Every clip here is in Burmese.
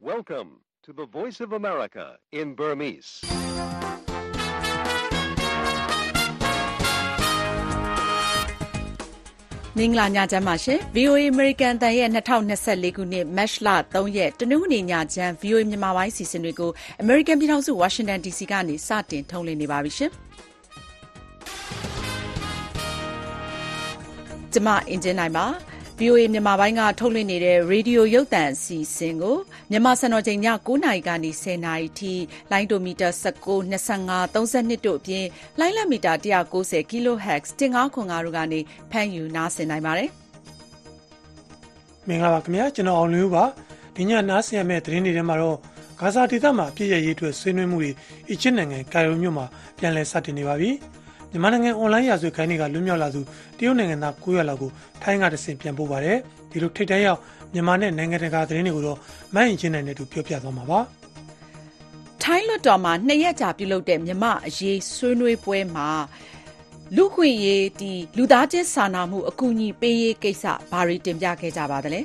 Welcome to the Voice of America in Burmese. ။မင်္ဂလာညချမ်းပါရှင်။ VOA American တန်ရဲ့2024ခုနှစ် Match လ3ရက်တနင်္ဂနွေညချမ်း VOA မြန်မာပိုင်းစီစဉ်တွေကို American ပြည်ထောင်စု Washington DC ကနေစတင်ထုတ်လွှင့်နေပါပြီရှင်။ကျမအင်ဂျင်နိုင်ပါ။ VOA မြန်မာပိုင်းက ထုတ်လွှင့်နေတဲ့ ရေဒီယိုရုပ်သံအစီအစဉ်ကို မြန်မာစံတော်ချိန်ည9:00နာရီကနေ10:00နာရီထိ လိုင်းဒိုမီတာ 19, 25, 32တို့အပြင် လိုင်းလက်မီတာ190 kHz 1505တို့ကနေ ဖမ်းယူနားဆင်နိုင်ပါတယ်။မင်္ဂလာပါခင်ဗျာ ကျွန်တော်အောင်လင်းဦးပါ ဒီညနားဆင်ရမယ့် သတင်းတွေထဲမှာတော့ ဂါဇာဒေသမှာ အပြည့်ရရေးအတွက် ဆွေးနွေးမှုတွေ အီဂျစ်နိုင်ငံကာယိုမြို့မှာ ပြန်လည်စတင်နေပါပြီ။ မြန်မာနိုင်ငံအွန်လိုင်းရာဇဝတ်ခိုင်းတွေကလွတ်မြောက်လာသူတရုတ်နိုင်ငံသား900လောက်ကိုထိုင်းကတဆင့်ပြန်ပို့ပါတယ်ဒီလိုထိတ်တန်းရောက်မြန်မာနဲ့နိုင်ငံတကာသတင်းတွေကိုတော့မိုင်းရင်ချင်းနိုင်တဲ့သူပြောပြသွားမှာပါထိုင်းလွတ်တော်မှာနှစ်ရက်ကြာပြုလုပ်တဲ့မြမအရေးဆွေးနွေးပွဲမှာလူခွင့်ရေးဒီလူသားချင်းစာနာမှုအကူအညီပေးရေးကိစ္စဘာတွေတင်ပြခဲ့ကြပါသလဲ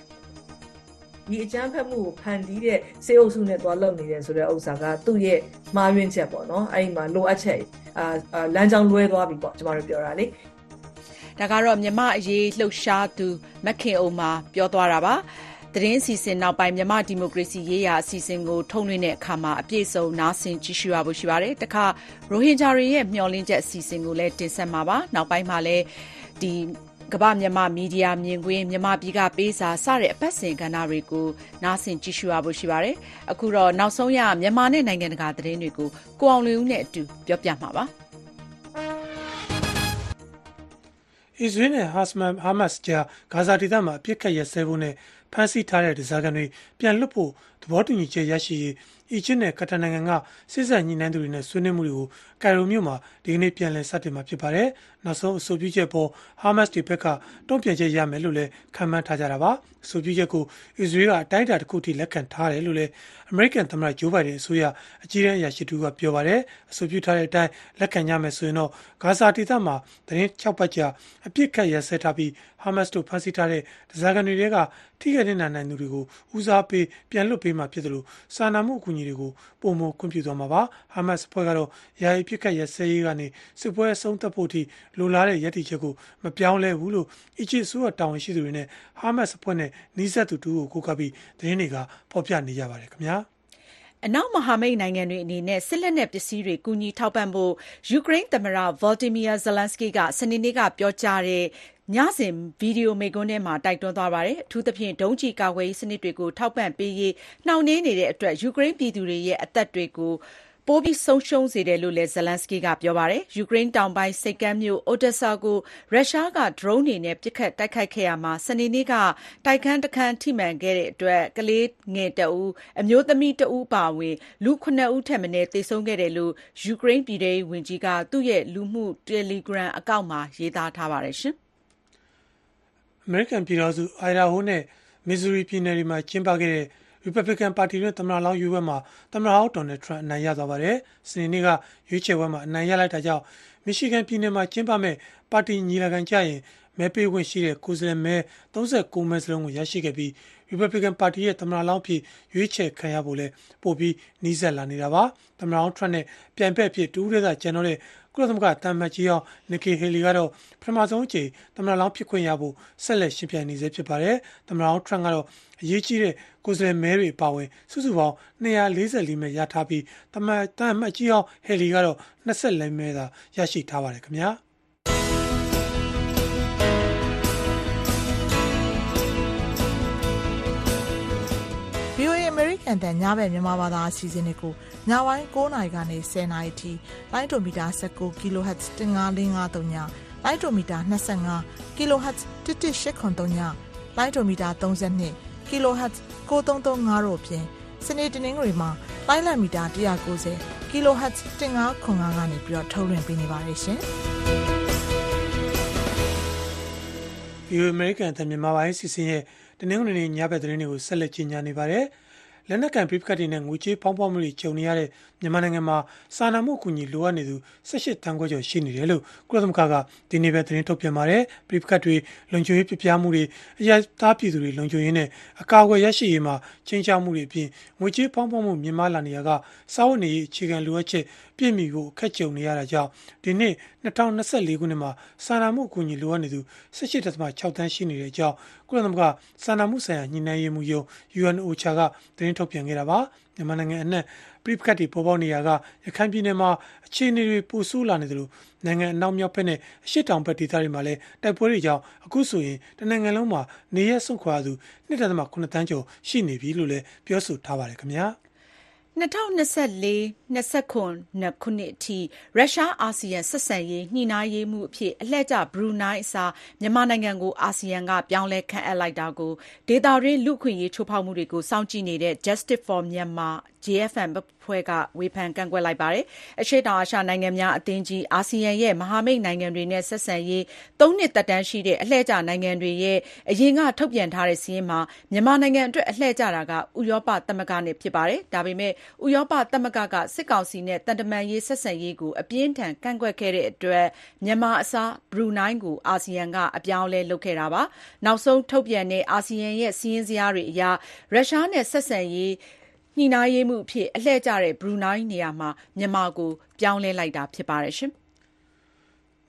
ဒီအကြမ်းဖက်မှုကိုဖန်တီးတဲ့စေအုပ်စုနဲ့တွားလုပ်နေတယ်ဆိုတဲ့ဥစ္စာကသူ့ရဲ့မှားယွင်းချက်ပေါ့နော်အဲ့ဒီမှာလိုအပ်ချက် အာလမ်းကြောင်းလွဲသွားပြီပေါ့ကျမတို့ပြောတာလေဒါကတော့မြမအရေးလှုပ်ရှားသူမခင်အောင်မှာပြောသွားတာပါသတင်းအစီအစဉ်နောက်ပိုင်းမြမဒီမိုကရေစီရေးရာအစီအစဉ်ကိုထုတ်လွှင့်တဲ့အခါမှာအပြည့်စုံနားဆင်ကြည့်ရှုရဖို့ရှိပါတယ်။တခါရိုဟင်ဂျာတွေရဲ့မျှော်လင့်ချက်အစီအစဉ်ကိုလည်းတင်ဆက်မှာပါ။နောက်ပိုင်းမှာလည်းဒီ ကမ္ဘာမြန်မာမီဒီယာမြင်ကွင်းမြန်မာပြည်ကပေးစာစတဲ့အပတ်စဉ်ကဏ္ဍတွေကိုနားဆင်ကြည့်ရှုရဖို့ရှိပါတယ်။အခုတော့နောက်ဆုံးရမြန်မာနဲ့နိုင်ငံတကာသတင်းတွေကိုကိုအောင်လွင်ဦးနဲ့အတူပြောပြမှာပါ။အစ္စရေးနဲ့ဟာမတ်ဟာမတ်ကြားဂါဇာဒေသမှာအပြစ်ခတ်ရစဲဖို့နဲ့ဖမ်းဆီးထားတဲ့ဒဇာကန်တွေပြန်လွတ်ဖို့သဘောတူညီချက်ရရှိရေး အီဂျစ်နဲ့ကတာနိုင်ငံကစစ်ဆက်ညှိနှိုင်းသူတွေနဲ့ဆွေးနွေးမှုတွေကိုကိုင်ရိုမြို့မှာဒီကနေ့ပြန်လည်စတင်မှာဖြစ်ပါတယ်။နောက်ဆုံးအဆိုပြုချက်ပေါ်ဟာမတ်စ်တွေဘက်ကတုံ့ပြန်ချက်ရမယ်လို့လည်းခံမှန်းထားကြတာပါ။အဆိုပြုချက်ကိုအစ္စရေးကအတိုင်းအတာတစ်ခုထိလက်ခံထားတယ်လို့လည်းအမေရိကန်သမ္မတဂျိုးဘိုင်ဒန်အစိုးရအကြီးအကဲအရာရှိတူကပြောပါတယ်။အဆိုပြုထားတဲ့အတိုင်းလက်ခံကြမယ်ဆိုရင်တော့ဂါဇာဒေသမှာသတင်း6ပတ်ကြာအပြစ်ခတ်ရစဲထားပြီးဟာမတ်စ်တို့ဖမ်းဆီးထားတဲ့ဒဇာကန်တွေကထိခိုက်တဲ့နိုင်သူတွေကိုဦးစားပေးပြန်လွတ်ပေးမှာဖြစ်တယ်လို့စာနာမှုအကူအညီတွေကိုပုံမခွင့်ပြုသွားမှာပါဟာမတ်စ်ဖွဲ့ကတော့ယာယီပြစ်ခတ်ရစဲရေးကနေစစ်ပွဲအဆုံးသတ်ဖို့ထိလိုလားတဲ့ရည်တည်ချက်ကိုမပြောင်းလဲဘူးလို့အီဂျစ်ဆိုးတာဝန်ရှိသူတွေနဲ့ဟာမတ်စ်ဖွဲ့နဲ့နီးစပ်သူတူကိုကိုးကားပြီးသတင်းတွေကဖော်ပြနေကြပါတယ်ခင်ဗျာအနောက်မဟာမိတ်နိုင်ငံတွေအနေနဲ့စစ်လက်နက်ပစ္စည်းတွေကူညီထောက်ပံ့ဖို့ယူကရိန်းသမ္မတ Volodymyr Zelensky ကစနေနေ့ကပြောကြားတဲ့ ညစဉ်ဗွီဒီယိုမိန့်ခွန်းထဲမှာ တိုက်တွန်းသွားပါတယ်။အထူးသဖြင့် ဒုံးကျည်ကာကွယ်ရေးစနစ်တွေကို ထောက်ပံ့ပေးရေး နှောင့်နှေးနေတဲ့အတွက် ယူကရိန်းပြည်သူတွေရဲ့ အသက်တွေကို ပိုပြီး ဆုံးရှုံးစေတယ်လို့လည်း Zelenskyy က ပြောပါတယ်။ယူကရိန်းတောင်ပိုင်း ဆိပ်ကမ်းမြို့ Odesa ကို ရုရှားက ဒရုန်းတွေနဲ့ ပစ်ခတ်တိုက်ခိုက်ခဲ့ရာမှာ စနေနေ့က တိုက်ခန်းတခန်း ထိမှန်ခဲ့တဲ့အတွက် ကလေးငယ်တဦး၊အမျိုးသမီးတဦး အပါအဝင် လူ ၇ ဦးထက်မနည်း သေဆုံးခဲ့တယ်လို့ ယူကရိန်း ပြည်ထဲရေးဝန်ကြီးက သူ့ရဲ့ လူမှု တယ်လီဂရမ် အကောင့်မှာ ရေးသားထားပါတယ်။အ မေရိကန်ပြည်ထောင်စုအိုင်ဒါဟိုနဲ့မစ်ဇူရီပြည်နယ်တွေမှာကျင်းပခဲ့တဲ့ Republican ပါတီရဲ့သမ္မတလောင်းရွေးပွဲမှာသမ္မတဟောင်းဒေါ်နယ်ထရန့်အနိုင်ရသွားပါတယ်။စနေနေ့ကရွေးချယ်ပွဲမှာအနိုင်ရလိုက်တာကြောင့်မီရှီဂန်ပြည်နယ်မှာကျင်းပမဲ့ပါတီညီလာခံကြရင် မဲပေးခွင့်ရှိတဲ့ကိုယ်စားလှယ်မဲ39မဲစလုံးကိုရရှိခဲ့ပြီး Republican ပါတီရဲ့သမ္မတလောင်းဖြစ်ရွေးချယ်ခံရဖို့လဲပို့ပြီးနှီးစက်လာနေတာပါ။သမ္မတလောင်းထရန့်နဲ့ပြိုင်ဘက်ဖြစ်တူးရဲကကျန်တော့တဲ့ကုလသမဂ္ဂတမ်မတ်ကြီးအောင်နီကီဟေလီကတော့ပထမဆုံးအကြိမ်သမ္မတလောင်းဖြစ်ခွင့်ရဖို့ဆက်လက်ရှင်ပြိုင်နေစေဖြစ်ပါတယ်။သမ္မတလောင်းထရန့်ကတော့အရေးကြီးတဲ့ကိုယ်စားလှယ်မဲတွေပါဝင်စုစုပေါင်း244မဲရထားပြီးတမန်တမ်မတ်ကြီးအောင်ဟေလီကတော့24မဲသာရရှိထားပါတယ်ခင်ဗျာ။ အမေရိကန်တန်ညဘက်မြန်မာဘာသာအစီအစဉ်တွေကိုညပိုင်း9:00နာရီကနေ10:00နာရီထိလိုင်းဒိုမီတာ19 kHz 15553ညလိုင်းဒိုမီတာ25 kHz 11883ညလိုင်းဒိုမီတာ32 kHz 9335တို့ဖြင့်စနေတနင်္ဂနွေမှာလိုင်းလံမီတာ190 kHz 1505ကနေပြီးတော့ထုတ်လွှင့်ပေးနေပါတယ်ရှင်။ဒီအမေရိကန်တန်မြန်မာပိုင်းစီစဉ်ရဲ့တနင်္ဂနွေနေ့ညဘက်သတင်းတွေကိုဆက်လက်ကြီးညာနေပါတယ်။ လက်နက်ကန်ပြစ်ခတ်တွေနဲ့ငွေကြေးဖောင်းပွားမှုတွေကြုံနေရတဲ့မြန်မာနိုင်ငံမှာစာနာမှုအကူအညီလိုအပ်နေသူ18တန်းခွဲကျော်ရှိနေတယ်လို့ကုလသမဂ္ဂကဒီနေ့ပဲသတင်းထုတ်ပြန်ပါတယ်ပြစ်ခတ်တွေလုံခြုံရေးပြပြမှုတွေအရသားပြည်သူတွေလုံခြုံရေးနဲ့အကာအကွယ်ရရှိရေးမှာချင်းချောက်မှုတွေအပြင်ငွေကြေးဖောင်းပွားမှုမြင့်မားလာနေရကစာဝတ်နေရေးအခြေခံလိုအပ်ချက် ပြည့်မီဖို့အခက်ကြုံနေရတာကြောင့်ဒီနှစ်2024ခုနှစ်မှာစာနာမှုအကူအညီလိုအပ်နေသူ18.6တန်းရှိနေတဲ့အကြောင်းကုလသမဂ္ဂစာနာမှုဆိုင်ရာညှိနှိုင်းရေးမှူးရုံး UNOCHA ကသတင်းထုတ်ပြန်ခဲ့တာပါမြန်မာနိုင်ငံအနှံ့ပြိပခတ်တွေပေါ်ပေါက်နေရကရခိုင်ပြည်နယ်မှာအခြေအနေတွေပိုဆိုးလာနေတယ်လို့နိုင်ငံအနောက်မြောက်ဘက်နဲ့အရှေ့တောင်ဘက်ဒေသတွေမှာလည်းတိုက်ပွဲတွေကြောင့်အခုဆိုရင်တနိုင်ငံလုံးမှာနေရဆုံးခွာသူ2.9တန်းကျော်ရှိနေပြီလို့လည်းပြောဆိုထားပါတယ်ခင်ဗျာ။ 2024-29ခုနှစ်အထိ ရုရှား-အာဆီယံ ဆက်ဆံရေး ညှိနှိုင်းရေးမှူးအဖြစ် အလှည့်ကျ ဘရူနိုင်းအစား မြန်မာနိုင်ငံကို အာဆီယံက ပြောင်းလဲခန့်အပ်လိုက်တာကို ဒေသတွင်း လူ့အခွင့်အရေး ချိုးဖောက်မှုတွေကို စောင့်ကြည့်နေတဲ့ Justice for Myanmar JFM အဖွဲ့က ဝေဖန်ကန့်ကွက်လိုက်ပါတယ်။အရှေ့တောင်အာရှနိုင်ငံများအသင်းကြီး အာဆီယံရဲ့ မဟာမိတ်နိုင်ငံတွေနဲ့ ဆက်ဆံရေး ၃ နှစ်သက်တမ်းရှိတဲ့ အလှည့်ကျနိုင်ငံတွေရဲ့ အရင်က ထုတ်ပြန်ထားတဲ့စာရင်းမှာ မြန်မာနိုင်ငံအတွက် အလှည့်ကျတာက ဥရောပသမဂ္ဂနဲ့ ဖြစ်ပါတယ်။ဒါပေမဲ့ ဥရောပသမဂ္ဂက စစ်ကောင်စီနဲ့ သံတမန်ရေး ဆက်ဆံရေးကို အပြင်းအထန် ကန့်ကွက်ခဲ့တဲ့အတွက် မြန်မာအစား ဘရူနိုင်းကို အာဆီယံက အပြောင်းအလဲ လုပ်ခဲ့တာပါ။နောက်ဆုံးထုတ်ပြန်တဲ့ အာဆီယံရဲ့ စာရင်းဇယားတွေအရ ရုရှားနဲ့ ဆက်ဆံရေး ညှိနှိုင်းရေးမှူးအဖြစ် အလှည့်ကျတဲ့ ဘရူနိုင်းနေရာမှာ မြန်မာကို ပြောင်းလဲလိုက်တာ ဖြစ်ပါတယ်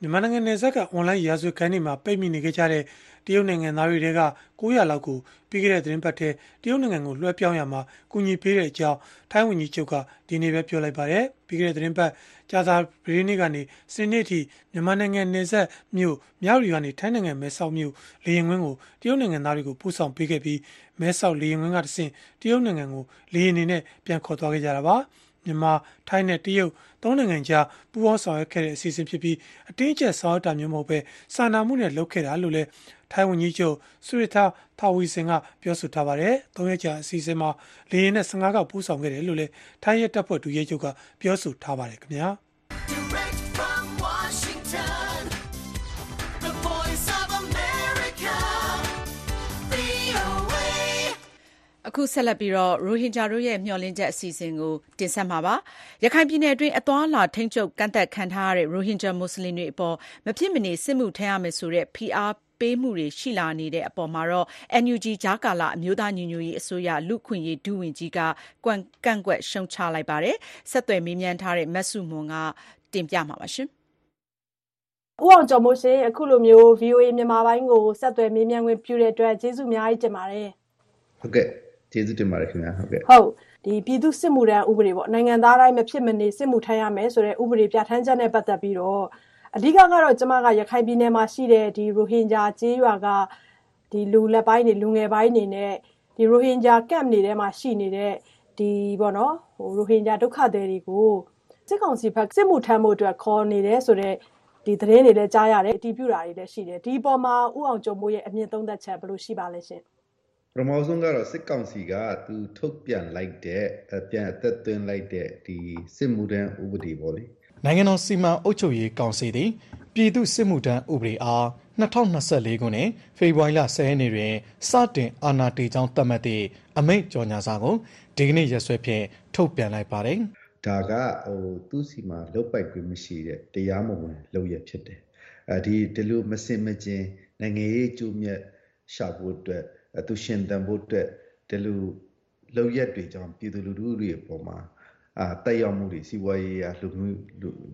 မြန်မာနိုင်ငံနယ်စပ်က အွန်လိုင်းရာဇဝတ်ခန်းတွေမှာ ပိတ်မိနေခဲ့ကြတဲ့ တရုတ်နိုင်ငံသားတွေထဲက900လောက်ကိုပြီးခဲ့တဲ့သတင်းပတ်ထဲတရုတ်နိုင်ငံကိုလွှဲပြောင်းရမှာကူညီပေးတဲ့အကြောင်းထိုင်းဝန်ကြီးချုပ်ကဒီနေ့ပဲပြောလိုက်ပါတယ်ပြီးခဲ့တဲ့သတင်းပတ်ကြာသာပရိနေ့ကနေစနေနေ့ထိမြန်မာနိုင်ငံနယ်စပ်မြို့မြောက်ရီကနေထိုင်းနိုင်ငံမဲဆောက်မြို့လေရင်ကွင်းကိုတရုတ်နိုင်ငံသားတွေကိုပို့ဆောင်ပေးခဲ့ပြီးမဲဆောက်လေရင်ကွင်းကတဆင့်တရုတ်နိုင်ငံကိုလေရင်နေနဲ့ပြန်ခေါ်သွားခဲ့ကြတာပါမြန်မာထိုင်းနဲ့တရုတ်သုံးနိုင်ငံကြားပူးပေါင်းဆောင်ရွက်ခဲ့တဲ့အစီအစဉ်ဖြစ်ပြီးအတင်းအကျပ်ဆောင်ရွက်တာမျိုးမဟုတ်ပဲစာနာမှုနဲ့လုပ်ခဲ့တာလို့လည်း ထိုင်းဝန်ကြီးချုပ်ဆွေထာထာဝီစင်ကပြောဆိုထားပါတယ်။သုံးရက်ကြာအစီအစဉ်မှာလေယာဉ်နဲ့15ခေါက်ပူးဆောင်ခဲ့တယ်လို့လည်းထိုင်းရဲတပ်ဖွဲ့ဒုရဲချုပ်ကပြောဆိုထားပါတယ်ခင်ဗျာ။ Direct from Washington the voice of America VOA အခုဆက်လက်ပြီးတော့ရိုဟင်ဂျာတို့ရဲ့မျှော်လင့်ချက်အစီအစဉ်ကိုတင်ဆက်မှာပါ။ရခိုင်ပြည်နယ်အတွင်းအသွာလာထိန်းချုပ်ကန့်သက်ခံထားရတဲ့ရိုဟင်ဂျာမွတ်စလင်တွေအပေါ်မဖြစ်မနေစစ်မှုထမ်းရမယ်ဆိုတဲ့ဖိအား ပေးမှုတွေ ရှိလာနေတဲ့အပေါ်မှာတော့ NUG ကြားကာလ အမျိုးသားညီညွတ်ရေးအစိုးရ လူ့အခွင့်အရေး ဒုဝန်ကြီးက ကန့်ကွက်ရှုံချလိုက်ပါတယ်။ဆက်သွယ်မေးမြန်းထားတဲ့ မဆုမွန်က တင်ပြမှာပါ။ဦးအောင်ကျော်မိုးရှင် အခုလိုမျိုး VOA မြန်မာပိုင်းကို ဆက်သွယ်မေးမြန်းခွင့်ပြုတဲ့အတွက် ကျေးဇူးအများကြီးတင်ပါတယ်။ဟုတ်ကဲ့ ကျေးဇူးတင်ပါတယ်ခင်ဗျာဟုတ်ကဲ့ဟုတ်ဒီပြည်သူစစ်မှုထမ်းဥပဒေပေါ့ နိုင်ငံသားတိုင်း မဖြစ်မနေ စစ်မှုထမ်းရမယ်ဆိုတဲ့ ဥပဒေပြဋ္ဌာန်းချက်နဲ့ ပတ်သက်ပြီးတော့ အဓိကကတော့ကျမကရခိုင်ပြည်နယ်မှာရှိတဲ့ဒီရိုဟင်ဂျာကျေးရွာကဒီလူလက်ပိုင်းတွေလူငယ်ပိုင်းတွေနဲ့ဒီရိုဟင်ဂျာကန့်နေထဲမှာရှိနေတဲ့ဒီပေါ့နော်ဟိုရိုဟင်ဂျာဒုက္ခသည်တွေကိုစစ်ကောင်စီဘက်စစ်မှုထမ်းဖို့အတွက်ခေါ်နေတယ်ဆိုတော့ဒီသတင်းတွေလည်းကြားရတယ်အတီးပြူတာတွေလည်းရှိတယ်ဒီပေါ်မှာဥအောင်ကျုံမိုးရဲ့အမြင့်သုံးသက်ချက်ဘယ်လိုရှိပါလဲရှင်ပထမဆုံးကတော့စစ်ကောင်စီကသူထုတ်ပြန်လိုက်တဲ့ပြန်အသက်သွင်းလိုက်တဲ့ဒီစစ်မှုထမ်းဥပဒေပေါ့လေ နိုင်ငံတော်စီမံအုပ်ချုပ်ရေးကောင်စီသည်ပြည်သူ့စစ်မှုထမ်းဥပဒေအား2024ခုနှစ်ဖေဖော်ဝါရီလ10ရက်နေ့တွင်စတင်အာဏာတည်ကြောင်းသတ်မှတ်သည့်အမိန့်ကြော်ညာစာကိုဒီကနေ့ရက်စွဲဖြင့်ထုတ်ပြန်လိုက်ပါတယ်။ဒါကဟိုသူ့စီမှာလုတ်ပိုက်ခွင့်မရှိတဲ့တရားမဝင်လုပ်ရဖြစ်တယ်။အဲဒီဒီလိုမစင်မကျင်နိုင်ငံရေးကျိုးမြတ်ရှာဖို့အတွက်သူရှင်တန်ဖို့အတွက်ဒီလိုလုပ်ရက်တွေကြောင့်ပြည်သူလူထုတွေအပေါ်မှာ အာတက်ရောက်မှုတွေစီးပွားရေးရာလူမှု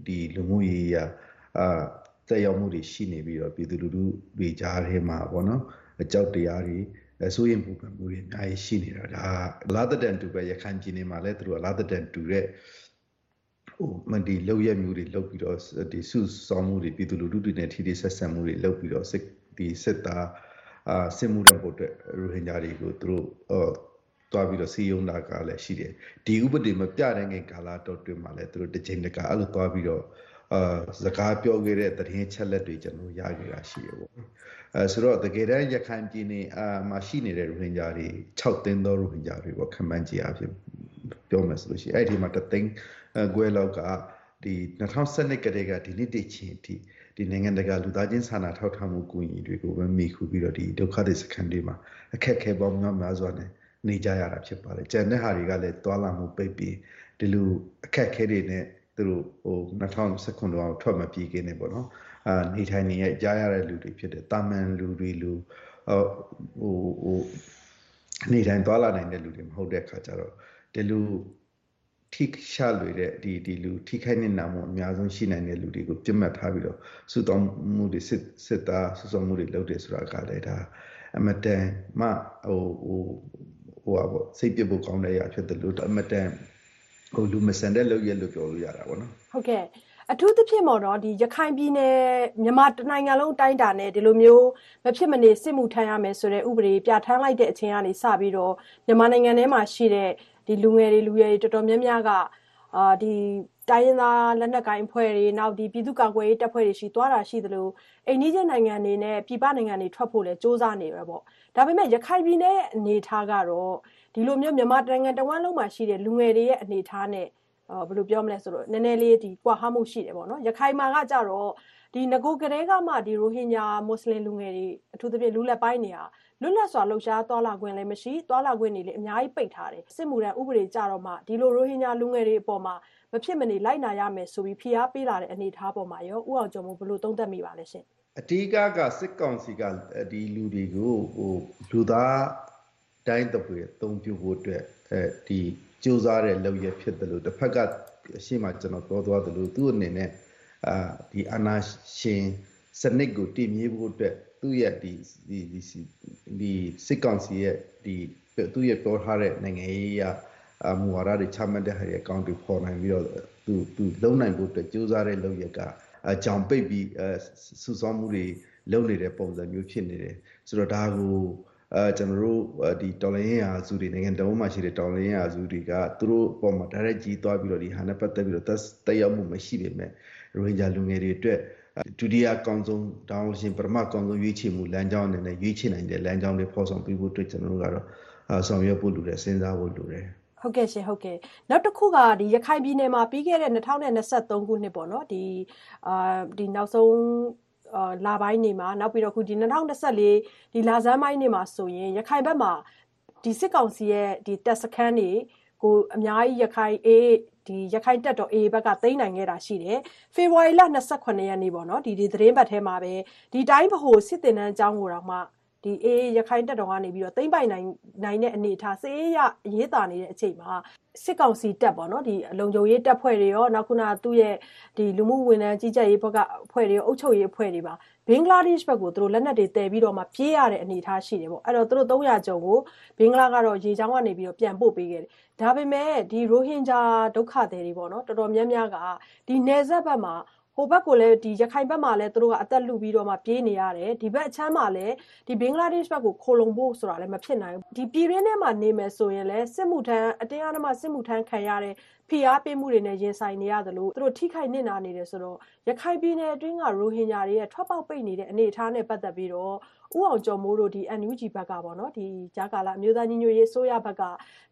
ဒီလူမှုရေးရာအာတက်ရောက်မှုတွေရှိနေပြီးတော့ပြည်သူလူထုတွေကြားထဲမှာပေါ့နော်အကြောက်တရားတွေအစိုးရင်ပူပန်မှုတွေအများကြီးရှိနေတာဒါလာသတန်တူပဲရခိုင်ပြည်နယ်မှာလည်းသူတို့လာသတန်တူတဲ့ဟိုမဒီလောက်ရမျိုးတွေလောက်ပြီးတော့ဒီစုဆောင်းမှုတွေပြည်သူလူထုတွေနဲ့ထိထိဆက်ဆံမှုတွေလောက်ပြီးတော့စစ်ဒီစစ်သားအာစစ်မှုတဲ့ဖို့အတွက်ရိုဟင်ဂျာတွေကိုသူတို့ အော်တွားပြီးတော့စီယုံတာကလည်းရှိတယ်ဒီဥပဒေမပြတဲ့ငယ်ကာလတော့တွင်မှာလည်းသူတို့တစ်ချိန်တကအဲ့လိုတွားပြီးတော့အာစကားပြောခဲ့တဲ့သတင်းချက်လက်တွေကျွန်တော်ရခဲ့တာရှိရပေါ့အဲဆိုတော့တကယ်တမ်းရခိုင်ပြည်နယ်အာမှာရှိနေတဲ့ရိုဟင်ဂျာတွေ6သိန်းသောရိုဟင်ဂျာတွေပေါ့ခံမှန်းကြည့်အဖြစ်ပြောမယ်ဆိုလို့ရှိရင်အဲ့ဒီမှာတသိန်းခွဲလောက်ကဒီ2012ကတည်းကဒီနေ့တည်းချင်းအထိဒီနိုင်ငံတကာလူသားချင်းစာနာထောက်ထားမှုကူညီတွေကိုပဲမိခုပြီးတော့ဒီဒုက္ခသည်စခန်းတွေမှာအခက်အခဲပေါင်းများများစွာနဲ့ နေကြရတာဖြစ်ပါတယ်ကျန်တဲ့ဟာတွေကလည်းတွာလာမှုပိတ်ပြီးဒီလိုအခက်ခဲတွေနဲ့သူတို့ဟို2019တော့ထွက်မပြေးခင်နေပေါ့နော်အာနေထိုင်နေရကြားရတဲ့လူတွေဖြစ်တယ်တာမန်လူတွေလူဟိုဟိုနေထိုင်သွားလာနိုင်တဲ့လူတွေမဟုတ်တဲ့ခါကျတော့ဒီလိုထိရှာလွေတဲ့ဒီဒီလူထိခိုက်နေတာမှုအများဆုံးရှိနိုင်တဲ့လူတွေကိုပြတ်မှတ်ထားပြီးတော့စုတော်မှုတွေစစ်စစ်သားစုစုံမှုတွေလုပ်တယ်ဆိုတာကလည်းဒါအမတန်မှဟိုဟို ဟိုပါပေါ့စိတ်ပြဖို့ကောင်းတဲ့အရာဖြစ်တယ်လို့အမတန်ဟိုလူမဆန်တဲ့လုပ်ရလို့ပြောလို့ရတာပေါ့နော်ဟုတ်ကဲ့အထူးသဖြင့်ပေါ့နော်ဒီရခိုင်ပြည်နယ်မြန်မာတနိုင်ငံလုံးအတိုင်းအတာနဲ့ဒီလိုမျိုးမဖြစ်မနေစစ်မှုထမ်းရမယ်ဆိုတဲ့ဥပဒေပြဋ္ဌာန်းလိုက်တဲ့အချိန်ကနေစပြီးတော့မြန်မာနိုင်ငံထဲမှာရှိတဲ့ဒီလူငယ်တွေလူရွယ်တွေတော်တော်များများကအာဒီ တိုင်းရင်းသားလက်နက်ကိုင်အဖွဲ့တွေနောက်ဒီပြည်သူ့ကာကွယ်ရေးတပ်ဖွဲ့တွေရှိသွားတာရှိသလိုအိန္ဒိယနိုင်ငံတွေနဲ့ပြည်ပနိုင်ငံတွေထွက်ဖို့လဲစ조사နေပဲပေါ့ဒါပေမဲ့ရခိုင်ပြည်နယ်အနေထားကတော့ဒီလိုမျိုးမြန်မာနိုင်ငံတဝန်းလုံးမှာရှိတဲ့လူငယ်တွေရဲ့အနေထားနဲ့ဘယ်လိုပြောမလဲဆိုတော့နည်းနည်းလေးဒီကွာဟမှုရှိတယ်ပေါ့နော်ရခိုင်မှာကကြတော့ဒီငကိုကလေးကမှဒီရိုဟင်ဂျာမွတ်စလင်လူငယ်တွေအထူးသဖြင့်လူလက်ပိုင်းနေရာ လွတ်လပ်စွာလှုပ်ရှားသွားလာခွင့်လည်းမရှိသွားလာခွင့်တွေလည်းအများကြီးပိတ်ထားတယ်စစ်မှုထမ်းဥပဒေကြတော့မှဒီလိုရိုဟင်ဂျာလူငယ်တွေအပေါ်မှာမဖြစ်မနေလိုက်နာရမယ်ဆိုပြီးဖိအားပေးလာတဲ့အနေအထားပေါ်မှာရောဥအောင်ကျော်မို့ဘယ်လိုသုံးသပ်မိပါလဲရှင်အဓိကကစစ်ကောင်စီကဒီလူတွေကိုဟိုလူသားတိုင်းတပွေအသုံးပြုဖို့အတွက်အဲဒီစူးစမ်းတဲ့လုပ်ရဖြစ်တယ်လို့တစ်ဖက်ကအရှိမှကျွန်တော်ပြောသွားတယ်လို့သူ့အနေနဲ့အာဒီအနာရှင်စနစ်ကိုတည်မြဲဖို့အတွက် သူ့ရဲ့ဒီဒီဒီစစ်ကောင်စီရဲ့ဒီသူ့ရဲ့ပြောထားတဲ့နိုင်ငံရေးအရမူဝါဒတွေချမှတ်တဲ့ဟာတွေအကောင့်တွေပေါ်နိုင်ပြီးတော့သူသူလုံနိုင်ဖို့အတွက်ကြိုးစားတဲ့လုပ်ရကအကြောင်ပိတ်ပြီးအစူဆောင်းမှုတွေလုပ်နေတဲ့ပုံစံမျိုးဖြစ်နေတယ်ဆိုတော့ဒါကိုအဲကျွန်တော်တို့ဒီတော်လိုင်းရာစုတွေနိုင်ငံတော်မှာရှိတဲ့တော်လိုင်းရာစုတွေကသူတို့အပေါ်မှာ direct ကြီးသွားပြီးတော့ဒီဟာနဲ့ပတ်သက်ပြီးတော့တက်ရောက်မှုမရှိပေမဲ့ရိုဟင်ဂျာလူငယ်တွေအတွက် ဒုတိယကောင်းဆုံးတောင်းရှင်ပထမကောင်းဆုံးရွေးချယ်မှုလမ်းကြောင်းအနေနဲ့ရွေးချယ်နိုင်တဲ့လမ်းကြောင်းတွေဖော်ဆောင်ပေးဖို့အတွက်ကျွန်တော်တို့ကတော့ဆောင်ရွက်ဖို့လိုတယ်စဉ်းစားဖို့လိုတယ်ဟုတ်ကဲ့ရှင်ဟုတ်ကဲ့နောက်တစ်ခုကဒီရခိုင်ပြည်နယ်မှာပြီးခဲ့တဲ့2023ခုနှစ်ပေါ့နော်ဒီအာဒီနောက်ဆုံးအာလာပိုင်းနေမှာနောက်ပြီးတော့ခုဒီ2024ဒီလာဇန်ပိုင်းနေမှာဆိုရင်ရခိုင်ဘက်မှာဒီစစ်ကောင်စီရဲ့ဒီတက်စခန်းတွေကိုအများကြီးရခိုင်အေး ဒီရခိုင်တက်တော် A ဘက်ကသိမ်းနိုင်ခဲ့တာရှိတယ်ဖေဖော်ဝါရီလ28ရက်နေ့ပေါ့နော်ဒီဒီသတင်းပတ်ထဲမှာပဲဒီတိုင်းဗဟိုစစ်တင်တန်းအကြောင်းကိုတော့မှ ဒီအေးရခိုင်တက်တော်ကနေပြီးတော့သိမ့်ပိုင်နိုင်နိုင်တဲ့အနေအထားစေးရအရေးတာနေတဲ့အချိန်မှာစစ်ကောင်စီတက်ပေါ့နော်ဒီအလုံခြုံရေးတပ်ဖွဲ့တွေရောနောက်ခုနသူ့ရဲ့ဒီလူမှုဝန်ထမ်းကြီးကြပ်ရေးဘက်ကအဖွဲ့တွေရောအုပ်ချုပ်ရေးအဖွဲ့တွေပါဘင်္ဂလားဒေ့ရှ်ဘက်ကိုသူတို့လက်နက်တွေတည်ပြီးတော့မှပြေးရတဲ့အနေအထားရှိတယ်ပေါ့အဲ့တော့သူတို့300ကျော်ကိုဘင်္ဂလားကတော့ရေချောင်းကနေပြီးတော့ပြန်ပို့ပေးခဲ့တယ်ဒါပေမဲ့ဒီရိုဟင်ဂျာဒုက္ခသည်တွေပေါ့နော်တော်တော်များများကဒီနယ်စပ်ဘက်မှာ ဟိုဘက်ကိုလည်းဒီရခိုင်ဘက်မှာလည်းသူတို့ကအသက်လူပြီးတော့မှပြေးနေရတယ်ဒီဘက်အချမ်းမှာလည်းဒီဘင်္ဂလားဒေ့ရှ်ဘက်ကိုခိုလုံဖို့ဆိုတာလည်းမဖြစ်နိုင်ဘူးဒီပြည်ရင်းထဲမှာနေမယ်ဆိုရင်လည်းစစ်မှုထမ်းအတင်းအဓမ္မစစ်မှုထမ်းခံရတဲ့ဖိအားပေးမှုတွေနဲ့ရင်ဆိုင်နေရတယ်လို့သူတို့ထိခိုက်နစ်နာနေတယ်ဆိုတော့ရခိုင်ပြည်နယ်အတွင်းကရိုဟင်ဂျာတွေရဲ့ထွက်ပေါက်ပိတ်နေတဲ့အနေအထားနဲ့ပတ်သက်ပြီးတော့ ဥအောင်ကျော်မိုးတို့ဒီ NUG ဘက်ကပေါ့နော်ဒီဂျာကာလာအမျိုးသားညီညွတ်ရေးအစိုးရဘက်က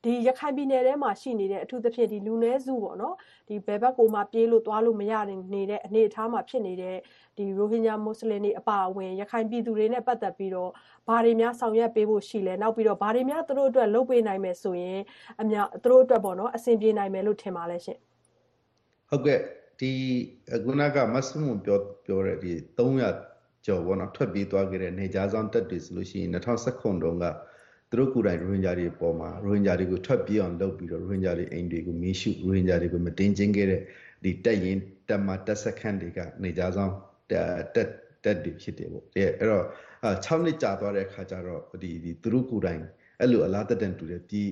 ဒီရခိုင်ပြည်နယ်ထဲမှာရှိနေတဲ့အထူးသဖြင့်ဒီလူနည်းစုပေါ့နော်ဒီဘယ်ဘက်ကိုမှပြေးလို့သွားလို့မရနေတဲ့အနေအထားမှာဖြစ်နေတဲ့ဒီရိုဟင်ဂျာမွတ်စလင်တွေအပါအဝင်ရခိုင်ပြည်သူတွေနဲ့ပတ်သက်ပြီးတော့ဘာတွေများဆောင်ရွက်ပေးဖို့ရှိလဲနောက်ပြီးတော့ဘာတွေများသူတို့အတွက်လုပ်ပေးနိုင်မယ်ဆိုရင်အများသူတို့အတွက်ပေါ့နော်အဆင်ပြေနိုင်မယ်လို့ထင်ပါလဲရှင်ဟုတ်ကဲ့ဒီခုနကမတ်စမွန်ပြောပြောတဲ့ဒီ300 ကျော်ပေါ့နော်ထွက်ပြေးသွားခဲ့တဲ့နေကြားဆောင်တက်တွေဆိုလို့ရှိရင်2019တုန်းကသူတို့ကိုယ်တိုင်ရိုဟင်ဂျာတွေပေါ်မှာရိုဟင်ဂျာတွေကိုထွက်ပြေးအောင်လုပ်ပြီးတော့ရိုဟင်ဂျာတွေအိမ်တွေကိုမီးရှို့ရိုဟင်ဂျာတွေကိုမတင်ချင်းခဲ့တဲ့ဒီတက်ရင်တက်မှာတက်စခန်းတွေကနေကြားဆောင်တက်တက်တွေဖြစ်တယ်ပေါ့အဲ့တော့6နှစ်ကြာသွားတဲ့အခါကျတော့ဒီဒီသူတို့ကိုယ်တိုင်အဲ့လိုအလားတက်တန်တူတဲ့ဒီ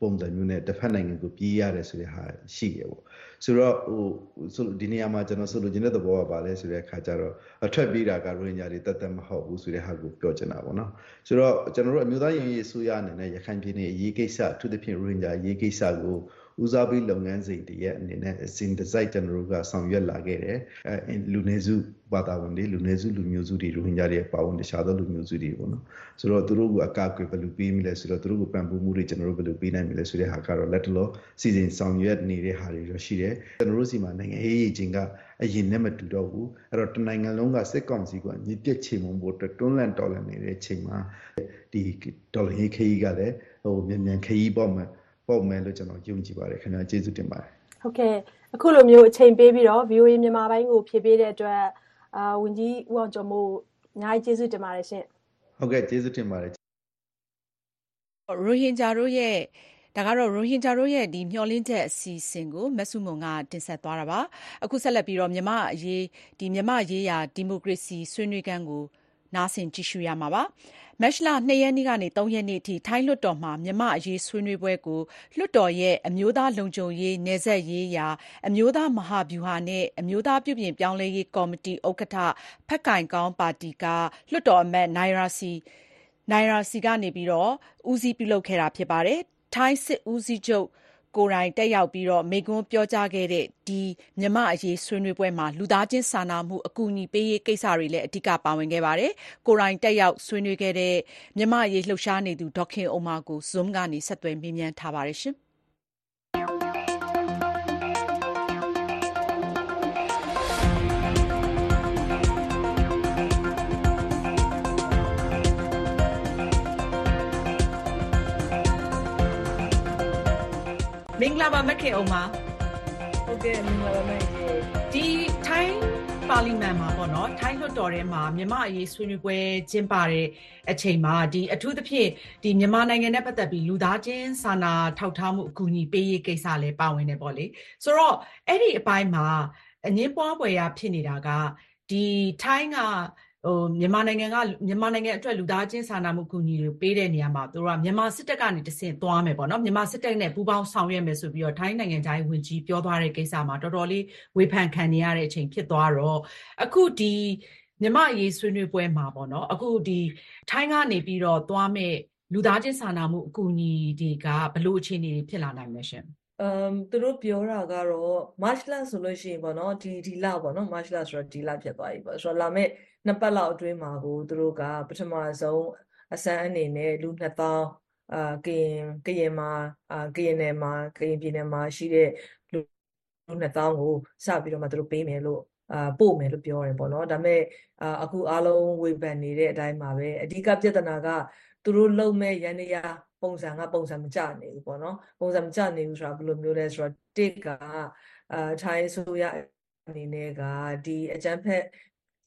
ပုံစံမျိုးနဲ့တစ်ဖက်နိုင်ငံကိုပြေးရတယ်ဆိုတဲ့ဟာရှိရပေါ့ ဆိုတော့ဟိုဆိုဒီနေရာမှာကျွန်တော်ဆိုလိုချင်တဲ့သဘောကပါလဲဆိုတဲ့အခါကျတော့အထွက်ပြေးတာကရိုဟင်ဂျာတွေတတ်တတ်မဟုတ်ဘူးဆိုတဲ့ဟာကိုပြောချင်တာပေါ့နော်ဆိုတော့ကျွန်တော်တို့အမျိုးသားရင်ရေးအစိုးရအနေနဲ့ရခိုင်ပြည်နယ်အရေးကိစ္စအထူးသဖြင့်ရိုဟင်ဂျာအရေးကိစ္စကို ဦးစားပေးလုပ်ငန်းစဉ်တည်းရဲ့အနေနဲ့အစဉ်တစိုက်ကျွန်တော်တို့ကဆောင်ရွက်လာခဲ့တယ်အဲလူနေစုဘာသာဝင်တွေလူနေစုလူမျိုးစုတွေရိုဟင်ဂျာတွေပါဝင်တခြားသောလူမျိုးစုတွေပေါ့နော်ဆိုတော့သူတို့ကအကာအကွယ်ဘယ်လိုပေးမလဲဆိုတော့သူတို့ကိုပံ့ပိုးမှုတွေကျွန်တော်တို့ဘယ်လိုပေးနိုင်မလဲဆိုတဲ့ဟာကတော့လက်တလောစီစဉ်ဆောင်ရွက်နေတဲ့ဟာတွေတော့ရှိတယ်ကျွန်တော်တို့စီမှာနိုင်ငံရေးရေးချင်းကအရင်နဲ့မတူတော့ဘူးအဲ့တော့တနိုင်ငံလုံးကစစ်ကောင်စီကညစ်ပြက်ချေမှုန်ဖို့အတွက်တွန်းလန့်တော်လန့်နေတဲ့ချိန်မှာဒီဒေါ်လာရေးခရီးကလည်းဟိုမြန်မြန်ခရီးပေါ့မ ယ်ပေါ့မယ်လို့ကျွန်တော်ယုံကြည်ပါတယ်ခင်ဗျာကျေးဇူးတင်ပါတယ်ဟုတ်ကဲ့အခုလိုမျိုးအချိန်ပေးပြီးတော့ VOA မြန်မာပိုင်းကိုဖြည့်ပေးတဲ့အတွက်အာဝန်ကြီးဦးအောင်ကျော်မို့အများကြီးကျေးဇူးတင်ပါတယ်ရှင်ဟုတ်ကဲ့ကျေးဇူးတင်ပါတယ်ရိုဟင်ဂျာတို့ရဲ့ဒါကတော့ရိုဟင်ဂျာတို့ရဲ့ဒီမျှော်လင့်ချက်အစီအစဉ်ကိုမဆုမွန်ကတင်ဆက်သွားတာပါအခုဆက်လက်ပြီးတော့မြမအရေးဒီမြမရေးရာဒီမိုကရေစီဆွေးနွေးခန်းကို နားဆင်ကြည့်ရှုရမှာပါမက်ရှလာ2ရက်နေ့ကနေ3ရက်နေ့အထိထိုင်းလွှတ်တော်မှာမြမအရေးဆွေးနွေးပွဲကိုလွှတ်တော်ရဲ့အမျိုးသားလုံခြုံရေးနေဆက်ရေးရာအမျိုးသားမဟာဗျူဟာနဲ့အမျိုးသားပြုပြင်ပြောင်းလဲရေးကော်မတီဥက္ကဋ္ဌဖက်ကင်ကောင်းပါတီကလွှတ်တော်အမတ်နိုင်ရာစီနိုင်ရာစီကနေပြီးတော့ဦးစီးပြုလုပ်ခဲ့တာဖြစ်ပါတယ်ထိုင်းစစ်ဦးစီးချုပ် ကိုယ်တိုင်တက်ရောက်ပြီး မိန့်ခွန်းပြောကြားခဲ့တဲ့ ဒီမြန်မာ့အရေးဆွေးနွေးပွဲမှာ လူသားချင်းစာနာမှု အကူအညီပေးရေးကိစ္စတွေလည်း အဓိက ပါဝင်ခဲ့ပါတယ်။ကိုယ်တိုင်တက်ရောက်ဆွေးနွေးခဲ့တဲ့ မြန်မာ့အရေးလှုပ်ရှားနေသူ ဒေါ်ခင်ဥမ္မာကို Zoom ကနေ ဆက်သွယ်မေးမြန်းထားပါတယ်။ မင်္ဂလာပါမခင်အောင်ပါဟုတ်ကဲ့မင်္ဂလာပါမခင်ဒီထိုင်းပါလီမန်မှာပေါ့နော်ထိုင်းလွှတ်တော်ထဲမှာမြန်မာအရေးဆွေးနွေးပွဲကျင်းပတဲ့အချိန်မှာဒီအထူးသဖြင့်ဒီမြန်မာနိုင်ငံနဲ့ပတ်သက်ပြီးလူသားချင်းစာနာထောက်ထားမှုအကူအညီပေးရေးကိစ္စလည်းပါဝင်နေပေါ့လေဆိုတော့အဲ့ဒီအပိုင်းမှာအငင်းပွားပွဲရဖြစ်နေတာကဒီထိုင်းက ဟိုမြန်မာနိုင်ငံကမြန်မာနိုင်ငံအတွက်လူသားချင်းစာနာမှုကူညီတွေပေးတဲ့နေရာမှာတို့ကမြန်မာစစ်တပ်ကနေတဆင့်သွားမယ်ပေါ့နော်မြန်မာစစ်တပ်နဲ့ပူးပေါင်းဆောင်ရွက်မယ်ဆိုပြီးတော့ထိုင်းနိုင်ငံသားဝင်ကြီးပြောသွားတဲ့ကိစ္စမှာတော်တော်လေးဝေဖန်ခံနေရတဲ့အချိန်ဖြစ်သွားတော့အခုဒီမြန်မာအရေးဆွေးနွေးပွဲမှာပေါ့နော်အခုဒီထိုင်းကနေပြီးတော့သွားမဲ့လူသားချင်းစာနာမှုအကူအညီတွေကဘလို့အခြေအနေဖြစ်လာနိုင်မလဲရှင် အမ်သူတို့ပြောတာကတော့ March လဆိုလို့ရှိရင်ပေါ့နော်ဒီဒီလပေါ့နော် March လဆိုတော့ဒီလဖြစ်သွားပြီပေါ့ဆိုတော့လာမဲ့နှစ်ပတ်လောက်အတွင်းမှာကိုသူတို့ကပထမဆုံးအစမ်းအနေနဲ့လူ2000အာကရင်ကရင်မှာအာကရင်နယ်မှာကရင်ပြည်နယ်မှာရှိတဲ့လူ2000ကိုစပြီးတော့မှသူတို့ပေးမယ်လို့အာပို့မယ်လို့ပြောတယ်ပေါ့နော်ဒါပေမဲ့အာအခုအားလုံးဝေဖန်နေတဲ့အတိုင်းပါပဲအဓိကပြဿနာကသူတို့လုံမဲ့ရန်ရ ပုံစံကပုံစံမကျနေဘူးပေါ့နော်ပုံစံမကျနေဘူးဆိုတာဘယ်လိုမျိုးလဲဆိုတော့တစ်ကအာထိုင်းဆိုရအနေနဲ့ကဒီအကြမ်းဖက်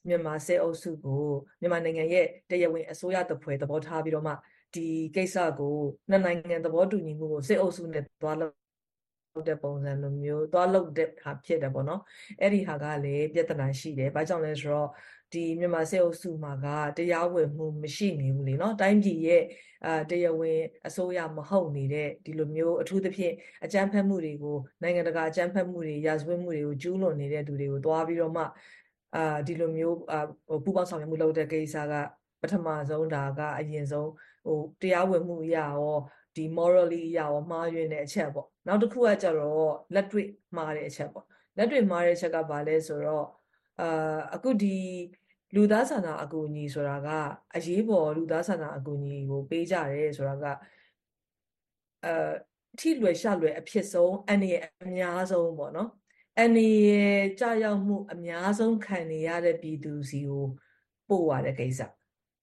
မြန်မာစစ်အုပ်စုကိုမြန်မာနိုင်ငံရဲ့တရားဝင်အစိုးရတပွဲသဘောထားပြီးတော့မှဒီကိစ္စကိုနှစ်နိုင်ငံသဘောတူညီမှုကိုစစ်အုပ်စုနဲ့သွားလုပ်တဲ့ပုံစံလိုမျိုးသွားလုပ်တဲ့ဟာဖြစ်တယ်ပေါ့နော်အဲ့ဒီဟာကလည်းပြဿနာရှိတယ်ဘာကြောင့်လဲဆိုတော့ ဒီမြန်မာစစ်အုပ်စုမှာကတရားဝင်မှုမရှိနေဘူးလေနော်တိုင်းပြည်ရဲ့အာတရားဝင်အစိုးရမဟုတ်နေတဲ့ဒီလိုမျိုးအထူးသဖြင့်အကြမ်းဖက်မှုတွေကိုနိုင်ငံတကာအကြမ်းဖက်မှုတွေရာဇဝတ်မှုတွေကိုကျူးလွန်နေတဲ့သူတွေကိုတွားပြီးတော့မှအာဒီလိုမျိုးအာပူပေါင်းဆောင်ရွက်မှုလုပ်တဲ့ကိစ္စကပထမဆုံးဒါကအရင်ဆုံးဟိုတရားဝင်မှုအရာရောဒီ morally အရာရောမှားယွင်းတဲ့အချက်ပေါ့နောက်တစ်ခုကကြတော့လက်တွေ့မှားတဲ့အချက်ပေါ့လက်တွေ့မှားတဲ့အချက်ကဘာလဲဆိုတော့အာအခုဒီ လူသားဆန္ဒအကူအညီဆိုတာကအရေးပေါ်လူသားဆန္ဒအကူအညီကိုပေးကြတယ်ဆိုတာကအဲထိလွယ်ရှလွယ်အဖြစ်ဆုံးအနေအများဆုံးပေါ့နော်အနေရဲ့ကြာရောက်မှုအများဆုံးခံနေရတဲ့ပြည်သူစီကိုပို့ရတဲ့ကိစ္စ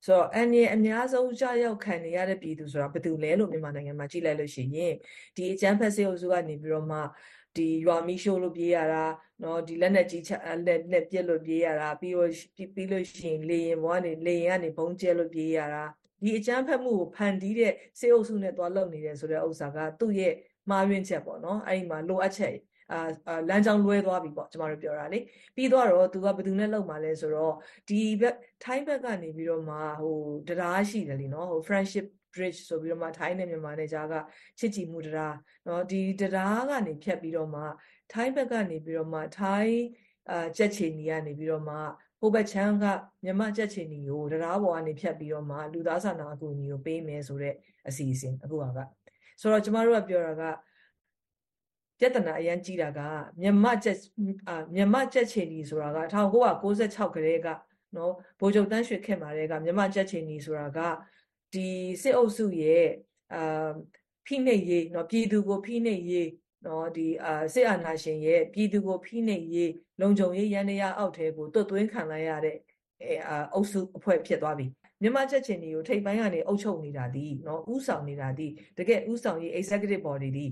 ဆိုတော့အနေအများဆုံးကြာရောက်ခံနေရတဲ့ပြည်သူဆိုတာဘယ်သူလဲလို့မြန်မာနိုင်ငံမှာကြည့်လိုက်လို့ရှိရင်ဒီအကြမ်းဖက်စေအုပ်စုကနေပြီးတော့မှ ဒီရွာမီရှိုးလို့ပြေးရတာเนาะဒီလက်နဲ့ကြီးချက်လက်နဲ့ပြက်လို့ပြေးရတာပြီးတော့ပြီးလို့ရှိရင်လေရင်ဘွားနေလေရင်ကနေဘုံကျဲလို့ပြေးရတာဒီအကြမ်းဖက်မှုကိုဖန်တီးတဲ့စေအုပ်စုနဲ့သွားလုပ်နေတယ်ဆိုတဲ့ဥစ္စာကသူ့ရဲ့မှားယွင်းချက်ပေါ့နော်အဲ့ဒီမှာလိုအပ်ချက်အာလမ်းကြောင်းလွဲသွားပြီပေါ့ကျမတို့ပြောတာလေပြီးတော့တော့သူကဘယ်သူနဲ့လောက်มาလဲဆိုတော့ဒီဘက်ထိုင်းဘက်ကနေပြီးတော့မှဟိုတရားရှိတယ်လीเนาะဟို friendship bridge ဆိုပြီးတော့မှထိုင်းနဲ့မြန်မာနဲ့ကြားကချစ်ကြည်မှုတရားနော်ဒီတရားကနေဖြတ်ပြီးတော့မှထိုင်းဘက်ကနေပြီးတော့မှထိုင်းအာကြက်ချီနီကနေပြီးတော့မှဟိုဘက်ချမ်းကမြမကြက်ချီနီကိုတရားပေါ်ကနေဖြတ်ပြီးတော့မှလူသားစာနာအကူအညီကိုပေးမယ်ဆိုတော့အစီအစဉ်အခုကဆိုတော့ကျမတို့ကပြောတာကပြဿနာအရင်ကြီးတာကမြမကြက်အာမြမကြက်ချီနီဆိုတာက1996ကလေးကနော်ဘိုးချုပ်တန်းရွှေခင်မာတဲ့ကမြမကြက်ချီနီဆိုတာက ဒီစစ်အုပ်စုရဲ့အာဖိနှိပ်ရေးနော်ပြည်သူကိုဖိနှိပ်ရေးနော်ဒီအာစစ်အာဏာရှင်ရဲ့ပြည်သူကိုဖိနှိပ်ရေးလုံခြုံရေးရန်တရားအောက်ထဲကိုတွတ်သွင်းခံလိုက်ရတဲ့အဲအာအုပ်စုအဖွဲ့ဖြစ်သွားပြီမြန်မာချက်ချင်းတွေကိုထိပ်ပိုင်းကနေအုပ်ချုပ်နေတာဒီနော်ဥဆောင်နေတာဒီတကယ်ဥဆောင်ရေး executive body ဒီ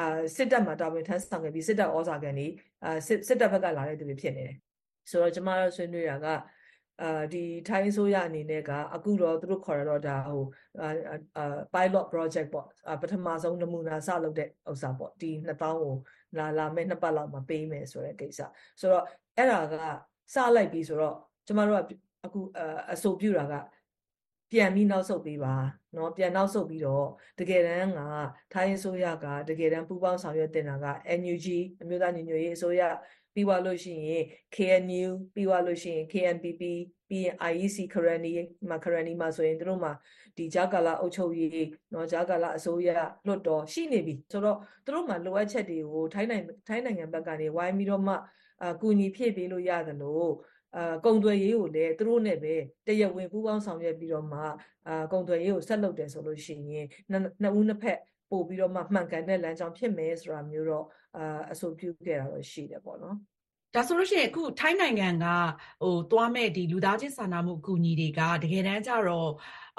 အာစစ်တပ်မှာတာဝန်ထမ်းဆောင်ခဲ့ပြီးစစ်တပ်ဩဇာခံနေအာစစ်စစ်တပ်ဘက်ကလာတဲ့သူတွေဖြစ်နေတယ်ဆိုတော့ကျမတို့ဆွေးနွေးတာက အာဒီထိုင်းဆိုရအနေနဲ့ကအခုတော့သူတို့ခေါ်ရတော့ဒါဟိုအာ pilot project ပေါ့ပထမဆုံးနမူနာစလုပ်တဲ့ဥစ္စာပေါ့ဒီ2000ကိုလာလာမဲ့နှစ်ပတ်လောက်မှာပေးမယ်ဆိုတဲ့ကိစ္စဆိုတော့အဲ့ဒါကစလိုက်ပြီဆိုတော့ကျမတို့ကအခုအဆိုပြုတာကပြန်ပြီးနောက်ဆုတ်ပေးပါเนาะပြန်နောက်ဆုတ်ပြီးတော့တကယ်တမ်းကထိုင်းအစိုးရကတကယ်တမ်းပူးပေါင်းဆောင်ရွက်တင်တာက NUG အမျိုးသားညီညွတ်ရေးအစိုးရ ပြီးသွားလို့ရှိရင် KNU ပြီးသွားလို့ရှိရင် KNPP ပြီးရင် IEC ခရနီမှာခရနီမှာဆိုရင်တို့မှာဒီဂျာကာလာအုပ်ချုပ်ရေးเนาะဂျာကာလာအစိုးရလွတ်တော်ရှိနေပြီဆိုတော့တို့မှာလိုအပ်ချက်တွေကိုထိုင်းနိုင်ငံထိုင်းနိုင်ငံဘက်ကနေဝိုင်းပြီးတော့မှအကူအညီဖြည့်ပေးလို့ရတယ်လို့အာကုံသွယ်ရေးကိုလည်းသူတို့နဲ့ပဲတရဝင်ပူးပေါင်းဆောင်ရွက်ပြီးတော့မှအာကုံသွယ်ရေးကိုဆက်လုပ်တယ်ဆိုလို့ရှိရင်နှစ်ဦးနှစ်ဖက် ပို့ပြီးတော့မှမှန်ကန်တဲ့လမ်းကြောင်းဖြစ်မယ်ဆိုတာမျိုးတော့အာအဆိုပြုခဲ့တာတော့ရှိတယ်ပေါ့နော်ဒါဆိုလို့ရှိရင်အခုထိုင်းနိုင်ငံကဟိုသွားမဲ့ဒီလူသားချင်းစာနာမှုအကူအညီတွေကတကယ်တမ်းကျတော့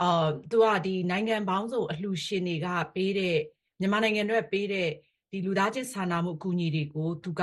အာသူကဒီနိုင်ငံပေါင်းစုံအလှူရှင်တွေကပေးတဲ့မြန်မာနိုင်ငံတွေပေးတဲ့ ဒီလူသားချင်းစာနာမှုအကူအညီတွေကိုသူက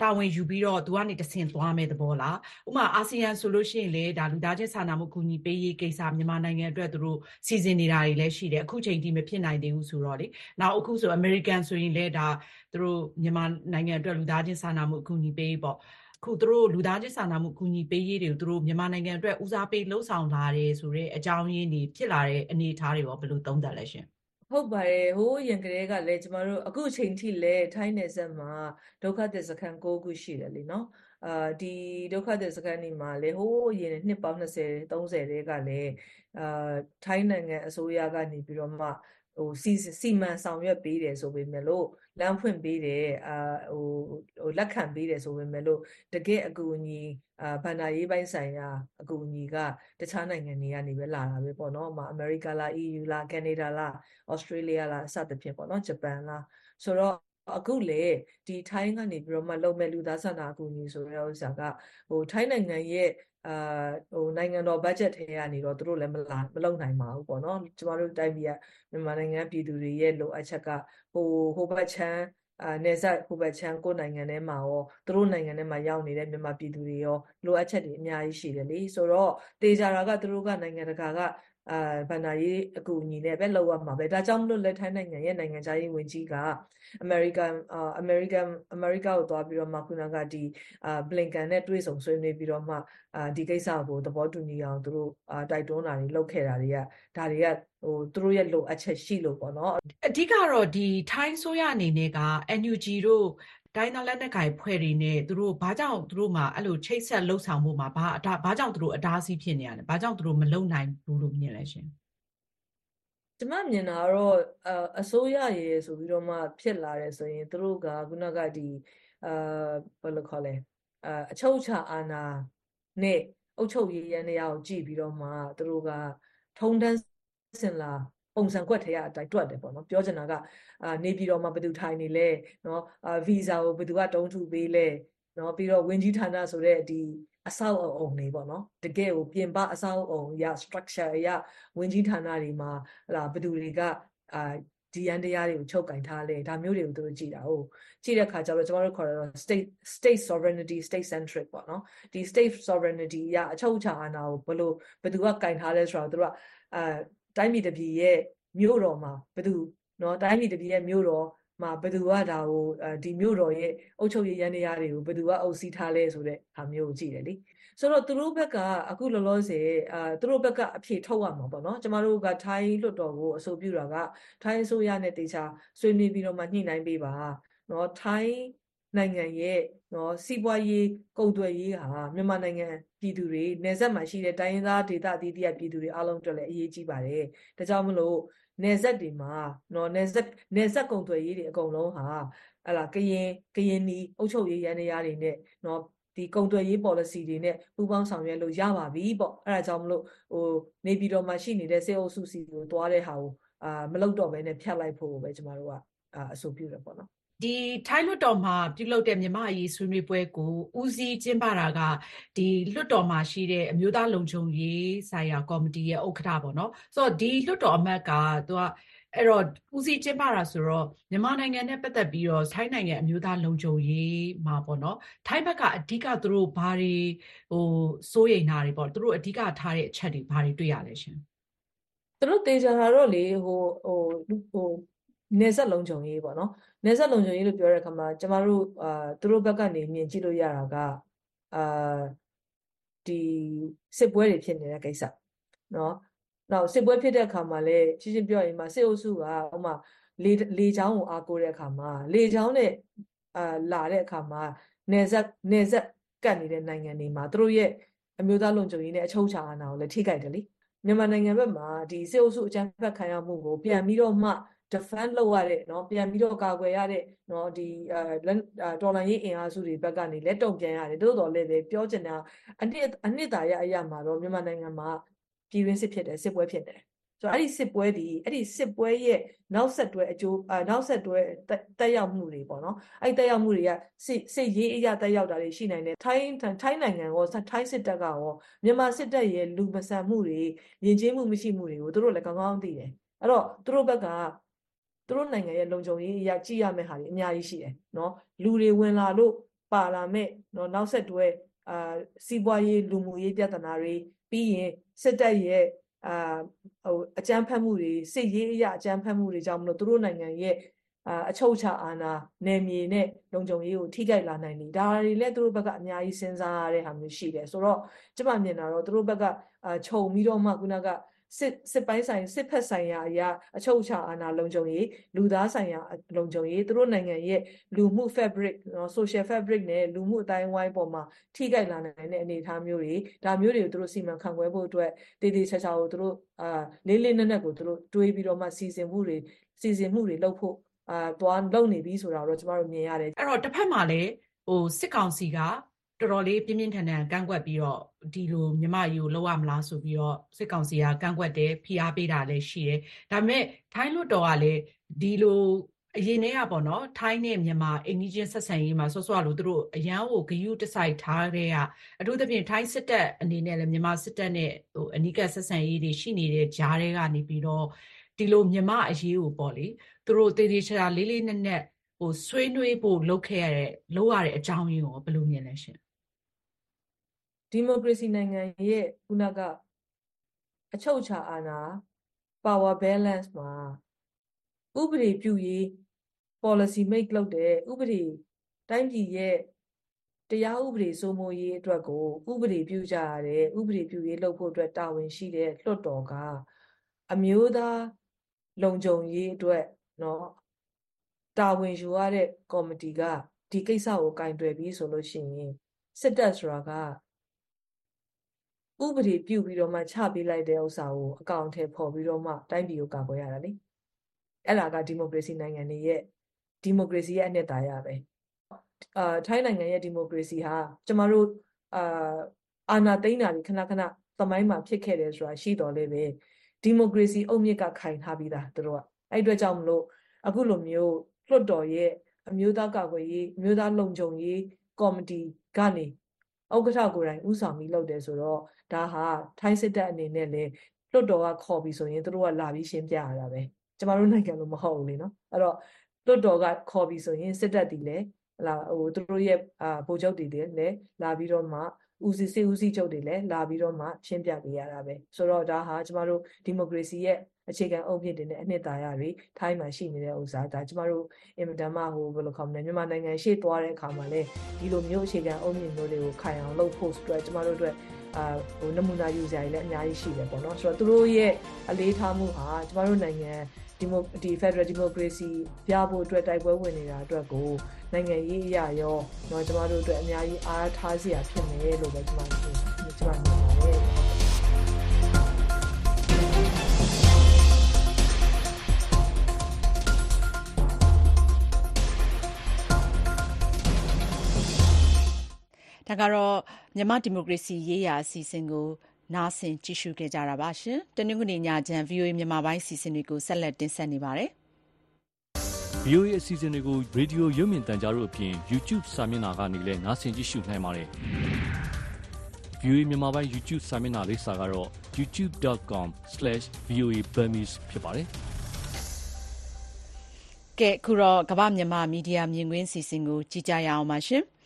တာဝန်ယူပြီးတော့သူကနေတဆင့်သွားမယ်သဘောလားဥပမာအာဆီယံဆိုလို့ရှိရင်လေဒါလူသားချင်းစာနာမှုအကူအညီပေးရေးကိစ္စမြန်မာနိုင်ငံအတွက်သူတို့စီစဉ်နေတာတွေလည်းရှိတယ်အခုချိန်ထိမဖြစ်နိုင်သေးဘူးဆိုတော့လေနောက်အခုဆိုအမေရိကန်ဆိုရင်လည်းဒါသူတို့မြန်မာနိုင်ငံအတွက်လူသားချင်းစာနာမှုအကူအညီပေးပေါ့ခုသူတို့လူသားချင်းစာနာမှုအကူအညီပေးရေးတွေကိုသူတို့မြန်မာနိုင်ငံအတွက်ဦးစားပေးလှုံ့ဆော်လာတယ်ဆိုတဲ့အကြောင်းရင်းတွေဖြစ်လာတဲ့အနေအထားတွေရောဘယ်လိုသုံးသပ်လဲရှင် ဟုတ်ပါတယ်ဟိုးရင်ကလေးကလည်းကျမတို့အခုချိန်ထိလည်းထိုင်းနယ်စပ်မှာဒုက္ခသည်စခန်း9ခုရှိတယ်လीเนาะအာဒီဒုက္ခသည်စခန်းဒီမှာလေဟိုးရင်နှစ်ပေါင်း20 30တဲကလည်းအာထိုင်းနိုင်ငံအစိုးရကနေပြီးတော့မှ ဟိုစီစီမံဆောင်ရွက်ပေးတယ်ဆိုပေမဲ့လို့လမ်းဖွင့်ပေးတယ်အာဟိုဟိုလက်ခံပေးတယ်ဆိုပေမဲ့လို့တကယ့်အကူအညီအာဘန္နာရေးပိုင်းဆိုင်ရာအကူအညီကတခြားနိုင်ငံတွေကနေပဲလာတာပဲပေါ့နော်။ဥပမာအမေရိကလား EU လားကနေဒါလားဩစတြေးလျလားအစသဖြင့်ပေါ့နော်ဂျပန်လားဆိုတော့အခုလေဒီထိုင်းကနေပြီးတော့မှလုံမဲ့လူသားစာနာအကူအညီဆိုတဲ့ဥစ္စာကဟိုထိုင်းနိုင်ငံရဲ့ အာဟိုနိုင်ငံတော်ဘတ်ဂျက်ထဲကနေတော့သူတို့လည်းမလာမလုံနိုင်ပါဘူးပေါ့နော်ကျမတို့တိုင်းပြည်ကမြန်မာနိုင်ငံပြည်သူတွေရဲ့လိုအပ်ချက်ကဟိုဟိုဘတ်ချမ်းအာနေဆက်ဟိုဘက်ချမ်းကိုနိုင်ငံထဲမှာရောသူတို့နိုင်ငံထဲမှာရောက်နေတဲ့မြန်မာပြည်သူတွေရောလိုအပ်ချက်တွေအများကြီးရှိတယ်လေဆိုတော့တေချာတာကသူတို့ကနိုင်ငံတကာက အာဗန္ဒာရေးအကူအညီနဲ့ပဲလောက်ရမှာပဲဒါကြောင့်မလို့လက်ထိုင်းနိုင်ငံရဲ့နိုင်ငံခြားရေးဝန်ကြီးကအမေရိကန်အာအမေရိကန်အမေရိကကိုသွားပြီးတော့မှခုနကဒီအာဘလင်ကန်နဲ့တွေ့ဆုံဆွေးနွေးပြီးတော့မှအာဒီကိစ္စကိုသဘောတူညီအောင်သူတို့အာတိုက်တွန်းတာတွေလုပ်ခဲ့တာတွေကဒါတွေကဟိုသူတို့ရဲ့လိုအပ်ချက်ရှိလို့ပေါ့နော်အဓိကတော့ဒီထိုင်းဆိုရအနေနဲ့က NUG တို့ တိုင်းသားလက်နက်ကိုင်ဖွဲ့တွေနဲ့သူတို့ဘာကြောင့်သူတို့မှာအဲ့လိုချိတ်ဆက်လှုပ်ဆောင်မှုမှာဘာအဘာကြောင့်သူတို့အတားအဆီးဖြစ်နေရလဲဘာကြောင့်သူတို့မလုံနိုင်ဘူးလို့မြင်လဲရှင်ကျမမြင်တာကတော့အစိုးရရေဆိုပြီးတော့မှဖြစ်လာတယ်ဆိုရင်သူတို့ကခုနကဒီအာဘယ်လိုခေါ်လဲအာအချုပ်ချအာဏာနဲ့အုပ်ချုပ်ရေးရန်တရားကိုကြည့်ပြီးတော့မှသူတို့ကထုံတန်းစင်လာ ပုံစံကွက်ထဲကအတိုင်းတွက်တယ်ပေါ့နော်ပြောချင်တာကအာနေပြည်တော်မှာဘယ်သူထိုင်နေလဲနော်အာဗီဇာကိုဘယ်သူကတုံးထုပေးလဲနော်ပြီးတော့ဝင်ကြီးဌာနဆိုတဲ့ဒီအဆောက်အအုံတွေပေါ့နော်တကယ်ကိုပြင်ပအဆောက်အအုံရ structure ရဝင်ကြီးဌာနတွေမှာဟလာဘယ်သူတွေကအာဒီရန်တရားတွေကိုချုပ်ကင်ထားလဲဒါမျိုးတွေကိုသူတို့ကြည်တာဟုတ်ကြည့်တဲ့ခါကျတော့ကျွန်တော်တို့ခေါ်ရတော့ state state sovereignty state centric ပေါ့နော်ဒီ state sovereignty ရအချုပ်အခြာအာဏာကိုဘလို့ဘယ်သူကကင်ထားလဲဆိုတော့သူတို့ကအာ တိုင်းပြည်တပြည်ရဲ့မြို့တော်မှာဘယ်သူနော်တိုင်းပြည်တပြည်ရဲ့မြို့တော်မှာဘယ်သူကဒါကိုဒီမြို့တော်ရဲ့အုပ်ချုပ်ရေးရန်တရားတွေကိုဘယ်သူကအုပ်စီးထားလဲဆိုတဲ့ဟာမျိုးကိုကြည့်တယ်လေဆိုတော့သူတို့ဘက်ကအခုလောလောဆယ်အာသူတို့ဘက်ကအဖြေထုတ်ရမှာပေါ့နော်ကျမတို့ကထိုင်းလွှတ်တော်ကိုအဆိုပြုတာကထိုင်းအစိုးရနဲ့တေချာဆွေးနွေးပြီးတော့မှညှိနှိုင်းပေးပါနော်ထိုင်း နိုင်ငံရဲ့နော်စီးပွားရေးကုန်သွယ်ရေးဟာမြန်မာနိုင်ငံပြည်သူတွေနယ်စပ်မှာရှိတဲ့တိုင်းရင်းသားဒေသအသီးသီးပြည်သူတွေအားလုံးအတွက်လည်းအရေးကြီးပါတယ်။ဒါကြောင့်မလို့နယ်စပ်တွေမှာနော်နယ်စပ်နယ်စပ်ကုန်သွယ်ရေးတွေအကုန်လုံးဟာဟလာကရင်ကရင်နီအုပ်ချုပ်ရေးရန်တရားတွေနဲ့နော်ဒီကုန်သွယ်ရေး policy တွေနဲ့ပူးပေါင်းဆောင်ရွက်လို့ရပါပြီပေါ့အဲဒါကြောင့်မလို့ဟိုနေပြည်တော်မှာရှိနေတဲ့စေအုပ်စုစီကိုသွားတဲ့ဟာကိုအာမလုပ်တော့ဘဲနဲ့ဖြတ်လိုက်ဖို့ပဲကျမတို့ကအဆိုပြုတယ်ပေါ့နော် ဒီထိုင်းလွှတ်တော်မှာ ပြုလုပ်တဲ့ မြန်မာ့အရေးဆွေးနွေးပွဲကို ဦးစီးကျင်းပတာက ဒီလွှတ်တော်မှာရှိတဲ့ အမျိုးသားလုံခြုံရေးဆိုင်ရာကော်မတီရဲ့ ဥက္ကဋ္ဌပေါ့နော် ဆိုတော့ ဒီလွှတ်တော်အမတ်က သူက အဲ့တော့ ဦးစီးကျင်းပတာဆိုတော့ မြန်မာနိုင်ငံနဲ့ ပတ်သက်ပြီးတော့ ထိုင်းနိုင်ငံ အမျိုးသားလုံခြုံရေးမှာပေါ့နော် ထိုင်းဘက်က အဓိက သူတို့ ဘာတွေဟိုစိုးရိမ်တာတွေပေါ့ သူတို့ အဓိကထားတဲ့အချက်တွေ ဘာတွေ တွေ့ရလဲရှင်သူတို့တေချာတာတော့လေဟိုဟိုဟို နေဆက်လုံခြုံရေးပေါ့နော်နေဆက်လုံခြုံရေးလို့ပြောတဲ့အခါမှာကျမတို့အာသူတို့ဘက်ကနေမြင်ကြည့်လို့ရတာကအာဒီစစ်ပွဲတွေဖြစ်နေတဲ့ကိစ္စနော်နောက်စစ်ပွဲဖြစ်တဲ့အခါမှာလည်းရှင်းရှင်းပြောရင်မှာစစ်အုပ်စုကဥမာလေလေချောင်းကိုအားကိုးတဲ့အခါမှာလေချောင်းနဲ့အာလာတဲ့အခါမှာနေဆက်နေဆက်ကတ်နေတဲ့နိုင်ငံတွေမှာသူတို့ရဲ့အမျိုးသားလုံခြုံရေးနဲ့အချုပ်အခြာအာဏာကိုလည်းထိခိုက်တယ်လေမြန်မာနိုင်ငံဘက်မှာဒီစစ်အုပ်စုအကြမ်းဖက်ခံရမှုကိုပြန်ပြီးတော့မှ defend လုပ်ရတဲ့เนาะပြန်ပြီးတော့ကာကွယ်ရတဲ့เนาะဒီအဲတော်လန်ရေးအင်အားစုတွေဘက်ကနေလက်တုံပြန်ရတယ်တိုးတော်လည်းပဲပြောချင်တာအနှစ်အနှစ်သာရအရာမှာတော့မြန်မာနိုင်ငံမှာပြည်တွင်းစစ်ဖြစ်တယ်စစ်ပွဲဖြစ်တယ်ဆိုတော့အဲ့ဒီစစ်ပွဲဒီအဲ့ဒီစစ်ပွဲရဲ့နောက်ဆက်တွဲအကျိုးအနောက်ဆက်တွဲတက်ရောက်မှုတွေပေါ့နော်အဲ့တက်ရောက်မှုတွေကစစ်စစ်ရေးအရာတက်ရောက်တာတွေရှိနိုင်တယ်ထိုင်းထိုင်းနိုင်ငံရောထိုင်းစစ်တပ်ကရောမြန်မာစစ်တပ်ရဲ့လူမဆန်မှုတွေယဉ်ကျေးမှုမရှိမှုတွေကိုသူတို့လည်းကောင်းကောင်းသိတယ်အဲ့တော့သူတို့ဘက်က သူတို့နိုင်ငံရဲ့လုံခြုံရေးအရာကြည့်ရမယ့်ဟာတွေအများကြီးရှိတယ်နော်လူတွေဝင်လာလို့ပါလာမဲ့နော်နောက်ဆက်တွဲအာစီးပွားရေးလူမှုရေးပြဿနာတွေပြီးရင်စစ်တပ်ရဲ့အာဟိုအကြမ်းဖက်မှုတွေစစ်ရေးအရာအကြမ်းဖက်မှုတွေကြောင့်မလို့သူတို့နိုင်ငံရဲ့အာအချုပ်ချာအာဏာနယ်မြေနဲ့လုံခြုံရေးကိုထိခိုက်လာနိုင်တယ်ဒါတွေလည်းသူတို့ဘက်ကအများကြီးစဉ်းစားရတဲ့ဟာမျိုးရှိတယ်ဆိုတော့ကျမမြင်တာတော့သူတို့ဘက်ကအာခြုံပြီးတော့မှခုနက စစ်စစ်ပိုင်းဆိုင်စစ်ဖက်ဆိုင်ရာအရာအချုပ်အခြာအာဏာလုံခြုံရေးလူသားဆိုင်ရာလုံခြုံရေးသူတို့နိုင်ငံရဲ့လူမှု fabric နော် social fabric နဲ့လူမှုအတိုင်းဝိုင်းပေါ်မှာထိခိုက်လာနိုင်တဲ့အနေအထားမျိုးတွေဒါမျိုးတွေကိုသူတို့စီမံခန့်ခွဲဖို့အတွက်တည်တည်ချာချာကိုသူတို့အာလေးလေးနက်နက်ကိုသူတို့တွေးပြီးတော့မှစီစဉ်မှုတွေစီစဉ်မှုတွေလုပ်ဖို့အာသွားလုပ်နေပြီဆိုတာတော့ကျမတို့မြင်ရတယ်အဲ့တော့တစ်ဖက်မှာလည်းဟိုစစ်ကောင်စီက တော်တော်လေးပြင်းပြင်းထန်ထန်ကန့်ကွက်ပြီးတော့ဒီလိုမြမယူလောက်ရမလားဆိုပြီးတော့စစ်ကောင်စီကကန့်ကွက်တယ်ဖိအားပေးတာလည်းရှိတယ်ဒါပေမဲ့ထိုင်းလွတ်တော်ကလည်းဒီလိုအရင်တည်းကပေါ့နော်ထိုင်းနဲ့မြန်မာအိန္ဒိချင်းဆက်ဆံရေးမှာဆော့ဆော့လို့သူတို့အရန်ကိုဂယုတစိုက်ထားတဲ့ကအထူးသဖြင့်ထိုင်းစစ်တပ်အနေနဲ့လည်းမြန်မာစစ်တပ်နဲ့ဟိုအနိကဆက်ဆံရေးတွေရှိနေတဲ့ကြားတွေကနေပြီးတော့ဒီလိုမြန်မာအရေးကိုပေါ့လေသူတို့တေးသေးချာလေးလေးနက်နက်ဟိုဆွေးနွေးဖို့လုပ်ခဲ့ရတဲ့လုပ်ရတဲ့အကြောင်းရင်းကိုဘယ်လိုမြင်လဲရှင် ဒီမိုကရေစီနိုင်ငံရဲ့ခုနကအချုပ်အခြာအာဏာ power balance မှာဥပဒေပြုရေး policy make လုပ်တဲ့ဥပဒေတိုင်းပြည်ရဲ့တရားဥပဒေစိုးမိုးရေးအတွက်ကိုဥပဒေပြုကြရတယ်ဥပဒေပြုရေးလုပ်ဖို့အတွက်တာဝန်ရှိတဲ့လွှတ်တော်ကအမျိုးသားလုံခြုံရေးအတွက်เนาะတာဝန်ယူရတဲ့ကော်မတီကဒီကိစ္စကိုကင်တွယ်ပြီးဆိုလို့ရှိရင်စစ်တပ်ဆိုတာက ဥပဒေပြုပြီးတော့မှချပေးလိုက်တဲ့ဥစ္စာကိုအကောင့်ထဲပေါ်ပြီးတော့မှတိုင်းပြည်ကိုကာကွယ်ရတာလေအဲ့ဒါကဒီမိုကရေစီနိုင်ငံတွေရဲ့ဒီမိုကရေစီရဲ့အနှစ်သာရပဲအာထိုင်းနိုင်ငံရဲ့ဒီမိုကရေစီဟာကျမတို့အာအာဏာသိမ်းတာတွေခဏခဏသမိုင်းမှာဖြစ်ခဲ့တယ်ဆိုတာရှိတော်လဲပဲဒီမိုကရေစီအုတ်မြစ်ကခိုင်ထားပြီးသားတို့ကအဲ့အတွက်ကြောင့်မလို့အခုလိုမျိုးလွှတ်တော်ရဲ့အမျိုးသားကာကွယ်ရေးအမျိုးသားလုံခြုံရေးကော်မတီကနေဥက္ကဋ္ဌကိုယ်တိုင်ဥဆောင်ပြီးလုပ်တယ်ဆိုတော့ ဒါဟာထိုင်းစစ်တပ်အနေနဲ့လည်းလွတ်တော်ကခေါ်ပြီးဆိုရင်တို့ကလာပြီးရှင်းပြရတာပဲကျမတို့နိုင်ငံလိုမဟုတ်ဘူးလေနော်အဲ့တော့လွတ်တော်ကခေါ်ပြီးဆိုရင်စစ်တပ်တီလည်းလာဟိုတို့ရဲ့အာဗိုလ်ချုပ်တွေလည်းလာပြီးတော့မှဦးစီးစစ်ဦးစီးချုပ်တွေလည်းလာပြီးတော့မှရှင်းပြပေးရတာပဲဆိုတော့ဒါဟာကျမတို့ဒီမိုကရေစီရဲ့အခြေခံအုပ်မြစ်တွေနဲ့အနှစ်သာရတွေထိုင်းမှာရှိနေတဲ့ဥစ္စာဒါကျမတို့အင်မတန်မှဟိုဘယ်လိုခေါ်မလဲမြန်မာနိုင်ငံရှေ့သွားတဲ့အခါမှာလည်းဒီလိုမျိုးအခြေခံအုပ်မြစ်မျိုးတွေကိုခိုင်အောင်လုပ်ဖို့အတွက်ကျမတို့အတွက် အာဟိုနမူနာယူစရာတွေလည်းအများကြီးရှိတယ်ပေါ့နော်ဆိုတော့သူတို့ရဲ့အလေးထားမှုဟာကျမတို့နိုင်ငံဒီမိုဒီ Federal Democracy ပြဖို့အတွက်တိုက်ပွဲဝင်နေတာအတွက်ကိုနိုင်ငံရေးအရာရောเนาะကျမတို့အတွက်အများကြီးအားထားစရာဖြစ်နေလို့ပဲကျမကျမမြင်ပါတယ်ဒါကတော့ မြန်မာဒီမိုကရေစီရေးရာအစီအစဉ်ကို နားဆင်ကြည့်ရှုခဲ့ကြတာပါရှင်။တနင်္ဂနွေညချမ်း VOA မြန်မာပိုင်းအစီအစဉ်တွေကို ဆက်လက်တင်ဆက်နေပါတယ်။ VOA အစီအစဉ်တွေကို ရေဒီယိုရုပ်မြင်သံကြားတို့အပြင် YouTube စာမျက်နှာကနေလည်း နားဆင်ကြည့်ရှုနိုင်ပါတယ်။ VOA မြန်မာပိုင်း YouTube စာမျက်နှာလိပ်စာကတော့ youtube.com/voaburmese ဖြစ်ပါတယ်။ကဲခုတော့ကမ္ဘာမြန်မာမီဒီယာမြင်ကွင်းစီစဉ်ကို ကြည့်ကြရအောင်ပါရှင်။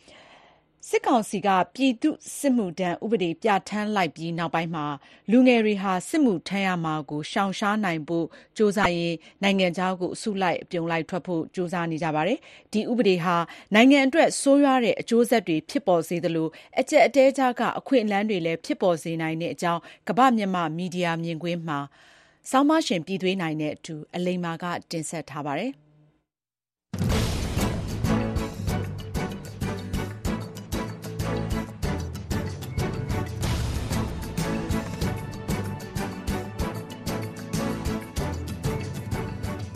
စစ်ကောင်စီက ပြည်သူ့စစ်မှုထမ်းဥပဒေ ပြဋ္ဌာန်းလိုက်ပြီးနောက်ပိုင်းမှာ လူငယ်တွေဟာ စစ်မှုထမ်းရမှာကို ရှောင်ရှားနိုင်ဖို့ကြိုးစားရင်း နိုင်ငံခြားကို အစုလိုက်အပြုံလိုက်ထွက်ဖို့ ကြိုးစားနေကြပါတယ်။ဒီဥပဒေဟာ နိုင်ငံအတွက် ဆိုးရွားတဲ့အကျိုးဆက်တွေ ဖြစ်ပေါ်စေသလို အကျပ်အတည်းကြားက အခွင့်အလမ်းတွေလည်း ဖြစ်ပေါ်စေနိုင်တဲ့အကြောင်း ကမ္ဘာမြန်မာမီဒီယာမြင်ကွင်းမှာ ဆောင်းပါးရှင် ပြည်သွေးနိုင်နဲ့အတူ အလိမ္မာက တင်ဆက်ထားပါတယ်။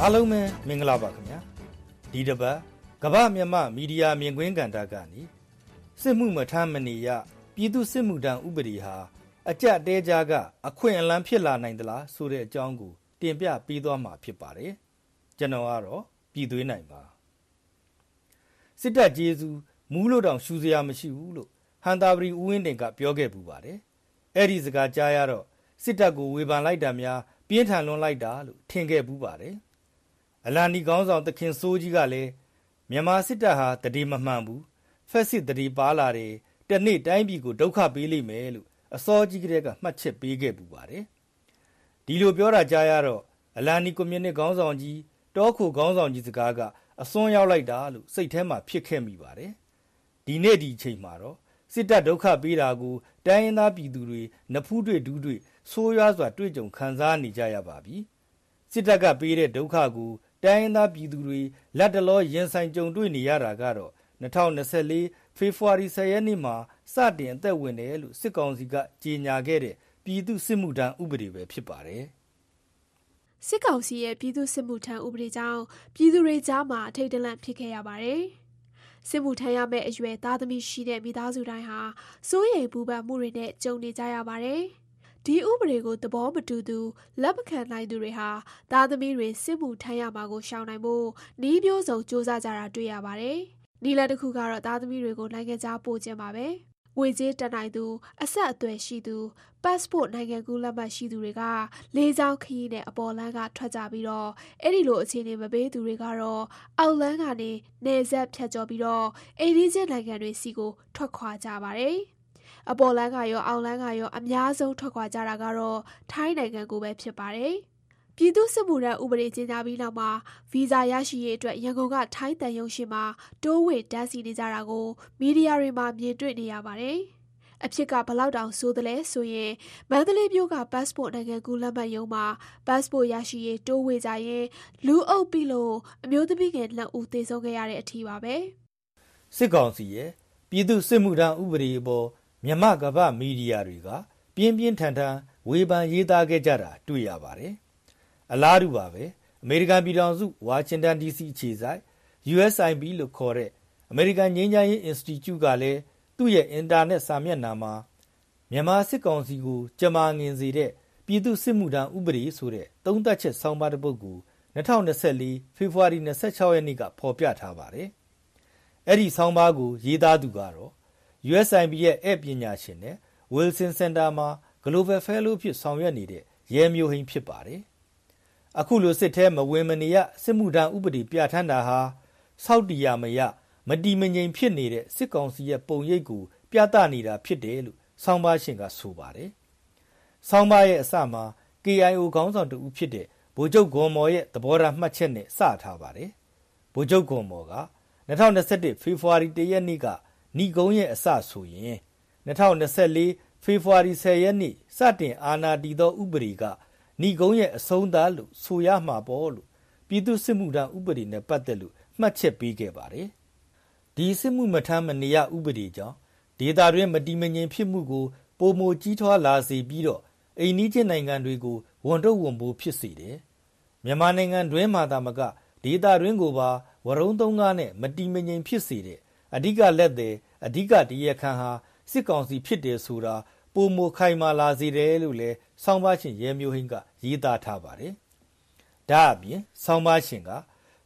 အားလုံးပဲမင်္ဂလာပါခင်ဗျာဒီတစ်ပတ်ကမ္ဘာမြန်မာမီဒီယာမြင်ကွင်းကဏ္ဍကနေစစ်မှုမထမ်းမနေရပြည်သူစစ်မှုထမ်းဥပဒေဟာအကြက်တဲကြားကအခွင့်အလမ်းဖြစ်လာနိုင်သလားဆိုတဲ့အကြောင်းကိုတင်ပြပေးသွားမှာဖြစ်ပါတယ်ကျွန်တော်ကတော့ပြည်သွေးနိုင်ပါစစ်တပ်ကျေးဇူးမူးလို့တောင်ရှူစရာမရှိဘူးလို့ဟန်တာဗရီဦးဝင်းတင်ကပြောခဲ့ပူပါတယ်အဲ့ဒီစကားကြားရတော့စစ်တပ်ကိုဝေဖန်လိုက်တာများပြင်းထန်လွန်လိုက်တာလို့ထင်ခဲ့ပူပါတယ် အလာနီကောင်းဆောင် သခင်စိုးကြီးကလည်း မြန်မာစစ်တပ်ဟာတတိမမှန်ဘူး ဖက်စစ်တတိပါလာတယ် တနေ့တိုင်းပြည်ကို ဒုက္ခပေးလိမ့်မယ်လို့ အစောကြီးကတည်းက မှတ်ချက်ပေးခဲ့ပူပါတယ် ဒီလိုပြောတာကြားရတော့ အလာနီ ကွန်မြူနစ်ခေါင်းဆောင်ကြီး တောခိုခေါင်းဆောင်ကြီးစကားက အစွန်းရောက်လိုက်တာလို့ စိတ်ထဲမှာ ဖြစ်ခဲ့မိပါတယ် ဒီနေ့ဒီအချိန်မှာတော့ စစ်တပ်ဒုက္ခပေးတာကို တိုင်းရင်းသားပြည်သူတွေ နဖူးတွေ့ဒူးတွေ့ ဆိုးရွားစွာ တွေ့ကြုံခံစားနေကြရပါပြီ စစ်တပ်ကပေးတဲ့ ဒုက္ခကို တိုင်းရင်းသားပြည်သူတွေလက်တလောရင်ဆိုင်ကြုံတွေ့နေရတာကတော့2024ဖေဖော်ဝါရီ10ရက်နေ့မှာစတင်အသက်ဝင်တယ်လို့စစ်ကောင်စီကကြေညာခဲ့တဲ့ပြည်သူစစ်မှုထမ်းဥပဒေပဲဖြစ်ပါတယ်။စစ်ကောင်စီရဲ့ပြည်သူစစ်မှုထမ်းဥပဒေကြောင့်ပြည်သူတွေကြားမှာအထိတ်တလန့်ဖြစ်ခဲ့ရပါတယ်။စစ်မှုထမ်းရမယ့်အရွယ်သားသမီးရှိတဲ့မိသားစုတိုင်းဟာစိုးရိမ်ပူပန်မှုတွေနဲ့ကြုံနေကြရပါတယ်။ ဒီဥပဒေကိုသဘောမတူသူလက်မခံနိုင်သူတွေဟာသားသမီးတွေစစ်မှုထမ်းရမှာကိုရှောင်နိုင်ဖို့နှီးမျိုးစုံစူးစမ်းကြတာတွေ့ရပါတယ်။နီလာတစ်ခုကတော့သားသမီးတွေကိုနိုင်ငံခြားပို့ခြင်းပါပဲ။ငွေကြေးတက်နိုင်သူအဆက်အသွယ်ရှိသူ passport နိုင်ငံကူးလက်မှတ်ရှိသူတွေကလေးချောင်းခရီးနဲ့အပေါ်လမ်းကထွက်ကြပြီးတော့အဲ့ဒီလိုအခြေအနေမပေးသူတွေကတော့အောက်လမ်းကနေနေဆက်ဖြတ်ကျော်ပြီးတော့အိန္ဒိချင်းနိုင်ငံတွေစီကိုထွက်ခွာကြပါတယ်။ အပေါ်လမ်းကရောအောက်လမ်းကရောအများဆုံးထွက်ခွာကြတာကတော့ထိုင်းနိုင်ငံကိုပဲဖြစ်ပါတယ်။ပြည်သူ့စစ်မှုထမ်းဥပဒေကြေညာပြီးနောက်မှာဗီဇာရရှိရေးအတွက်ရန်ကုန်ကထိုင်းတန်ယုံရှိမှာတိုးဝေတန်းစီနေကြတာကိုမီဒီယာတွေမှာမြင်တွေ့နေရပါတယ်။အဖြစ်ကဘလောက်တောင်ဆိုးသလဲဆိုရင်မန္တလေးမြို့က passport နိုင်ငံကူးလက်မှတ်ရုံးမှာ passport ရရှိရေးတိုးဝေကြရင်လူအုပ်ပြီးလို့အမျိုးသမီးငယ်လက်ဦးသေဆုံးခဲ့ရတဲ့အထီးပါပဲစစ်ကောင်စီရဲ့ပြည်သူစစ်မှုထမ်းဥပဒေအပေါ် မြမကမ္ဘာမီဒီယာတွေက ပြင်းပြင်းထန်ထန်ဝေဖန်ရေးသားခဲ့ကြတာတွေ့ရပါတယ်။အလားတူပါပဲအမေရိကန်ပြည်ထောင်စုဝါရှင်တန် DC အခြေစိုက် USIP လို့ခေါ်တဲ့အမေရိကန်ငြိမ်းချမ်းရေး Institute ကလည်းသူ့ရဲ့အင်တာနက်စာမျက်နှာမှာမြန်မာစစ်ကောင်စီကိုကြမာငင်စေတဲ့ပြည်သူစစ်မှုထမ်းဥပဒေဆိုတဲ့သုံးသက်ချက်ဆောင်းပါးတစ်ပုဒ်ကို2024ဖေဖော်ဝါရီ26ရက်နေ့ကဖော်ပြထားပါတယ်။အဲ့ဒီဆောင်းပါးကိုရေးသားသူကတော့ USIP ရဲ့ဧည့်ပညာရှင်နဲ့ Wilson Center မှာ Global Fellow ဖြစ်ဆောင်ရွက်နေတဲ့ရဲမျိုးဟိန်းဖြစ်ပါတယ်။အခုလိုစစ်ထဲမဝင်မနေရစစ်မှုထမ်းဥပဒေပြဋ္ဌာန်းတာဟာစောက်တီရမရမတီမငြိမ်ဖြစ်နေတဲ့စစ်ကောင်စီရဲ့ပုံရိပ်ကိုပြသနေတာဖြစ်တယ်လို့ဆောင်းပါရှင်ကဆိုပါတယ်။ဆောင်းပါရဲ့အစမှာ KIO ခေါင်းဆောင်တူဖြစ်တဲ့ဗိုလ်ချုပ်ဂွန်မော်ရဲ့သဘောထားမှတ်ချက်နဲ့စထားပါတယ်။ဗိုလ်ချုပ်ဂွန်မော်က2021ဖေဖော်ဝါရီ1ရက်နေ့က ဏီကုန်းရဲ့အစဆိုရင်2024ဖေဖော်ဝါရီ10ရက်နေ့စတင်အာဏာတည်သောဥပဒေကဏီကုန်းရဲ့အဆုံးသတ်လို့ဆိုရမှာပေါ့လို့ပြည်သူစစ်မှုထမ်းဥပဒေနဲ့ပတ်သက်လို့မှတ်ချက်ပေးခဲ့ပါတယ်။ဒီစစ်မှုမထမ်းမနေရဥပဒေကြောင့်ဒေသတွင်းမတည်မငြိမ်ဖြစ်မှုကိုပုံမကြီးထွားလာစေပြီးတော့အိန္ဒိချင်းနိုင်ငံတွေကိုဝန်တော့ဝန်ပိုးဖြစ်စေတယ်။မြန်မာနိုင်ငံတွင်းမှာသာမကဒေသတွင်းကိုပါဝရုံးသုံးကားနဲ့မတည်မငြိမ်ဖြစ်စေတဲ့ အဓိကလက်သည်အဓိကတရားခံဟာစစ်ကောင်စီဖြစ်တယ်ဆိုတာပုံမခိုင်မာလာစေတယ်လို့လည်းဆောင်းပါရှင်ရဲမျိုးဟင်းကရေးသားထားပါတယ်။ဒါအပြင်ဆောင်းပါရှင်က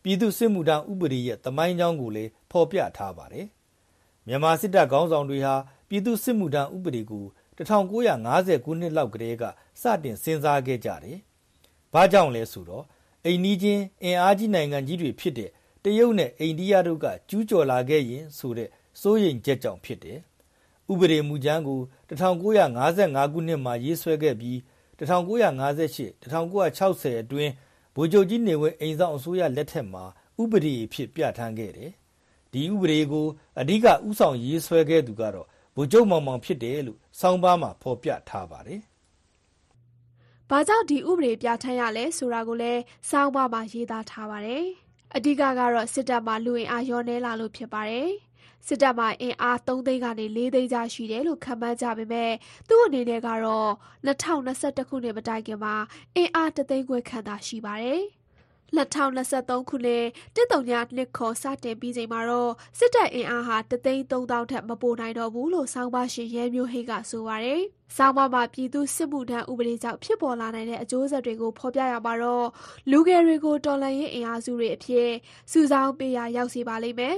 ပြည်သူစစ်မှုထမ်းဥပဒေရဲ့သမိုင်းကြောင်းကိုလည်းဖော်ပြထားပါတယ်။မြန်မာစစ်တပ်ခေါင်းဆောင်တွေဟာပြည်သူစစ်မှုထမ်းဥပဒေကို1950ခုနှစ်လောက်ကတည်းကစတင်စဉ်းစားခဲ့ကြတယ်။ဘာကြောင့်လဲဆိုတော့အိန္ဒိချင်းအင်အားကြီးနိုင်ငံကြီးတွေဖြစ်တဲ့ တရုတ်နဲ့အိန္ဒိယတို့က ကျူးကျော်လာခဲ့ရင်ဆိုတဲ့ စိုးရိမ်ချက်ကြောင့် ဖြစ်တယ်။ဥပဒေမူကြမ်းကို1955ခုနှစ်မှာ ရေးဆွဲခဲ့ပြီး1958 1960အတွင်း ဗိုလ်ချုပ်ကြီးနေဝင်း အိမ်ဆောင်အစိုးရလက်ထက်မှာ ဥပဒေဖြစ် ပြဋ္ဌာန်းခဲ့တယ်။ဒီဥပဒေကို အဓိကဥဆောင်ရေးဆွဲခဲ့သူကတော့ ဗိုလ်ချုပ်မောင်မောင် ဖြစ်တယ်လို့စောင်းပါးမှာ ဖော်ပြထားပါတယ်။ဘာကြောင့် ဒီဥပဒေ ပြဋ္ဌာန်းရလဲဆိုတာကိုလည်းစောင်းပါးမှာ ရေးသားထားပါတယ်။ အဓိကကတော့စစ်တပ်မှာလူအင်အားရောနေလာလို့ဖြစ်ပါတယ်။စစ်တပ်မှာအင်အား3သိန်းကနေ4သိန်းကြားရှိတယ်လို့ခန့်မှန်းကြပေမဲ့သူ့အနေနဲ့ကတော့2021ခုနှစ်မတိုင်ခင်မှာအင်အား3သိန်းခွဲခန့်သာရှိပါတယ်။ 2023ခုနှစ်တစ်တုံညာနှစ်ခေါ်စတင်ပြီးချိန်မှာတော့စစ်တပ်အင်အားဟာတသိန်း3000ထက်မပိုနိုင်တော့ဘူးလို့ဆောင်းပါရှင်ရဲမျိုးဟိတ်ကဆိုပါတယ်။ဆောင်းပါမှာပြည်သူစစ်မှုထမ်းဥပဒေကြောင့်ဖြစ်ပေါ်လာနိုင်တဲ့အကျိုးဆက်တွေကိုဖော်ပြရမှာတော့လူငယ်တွေကိုတော်လှန်ရေးအင်အားစုတွေအဖြစ်စုဆောင်းပေးရရောက်စီပါလိမ့်မယ်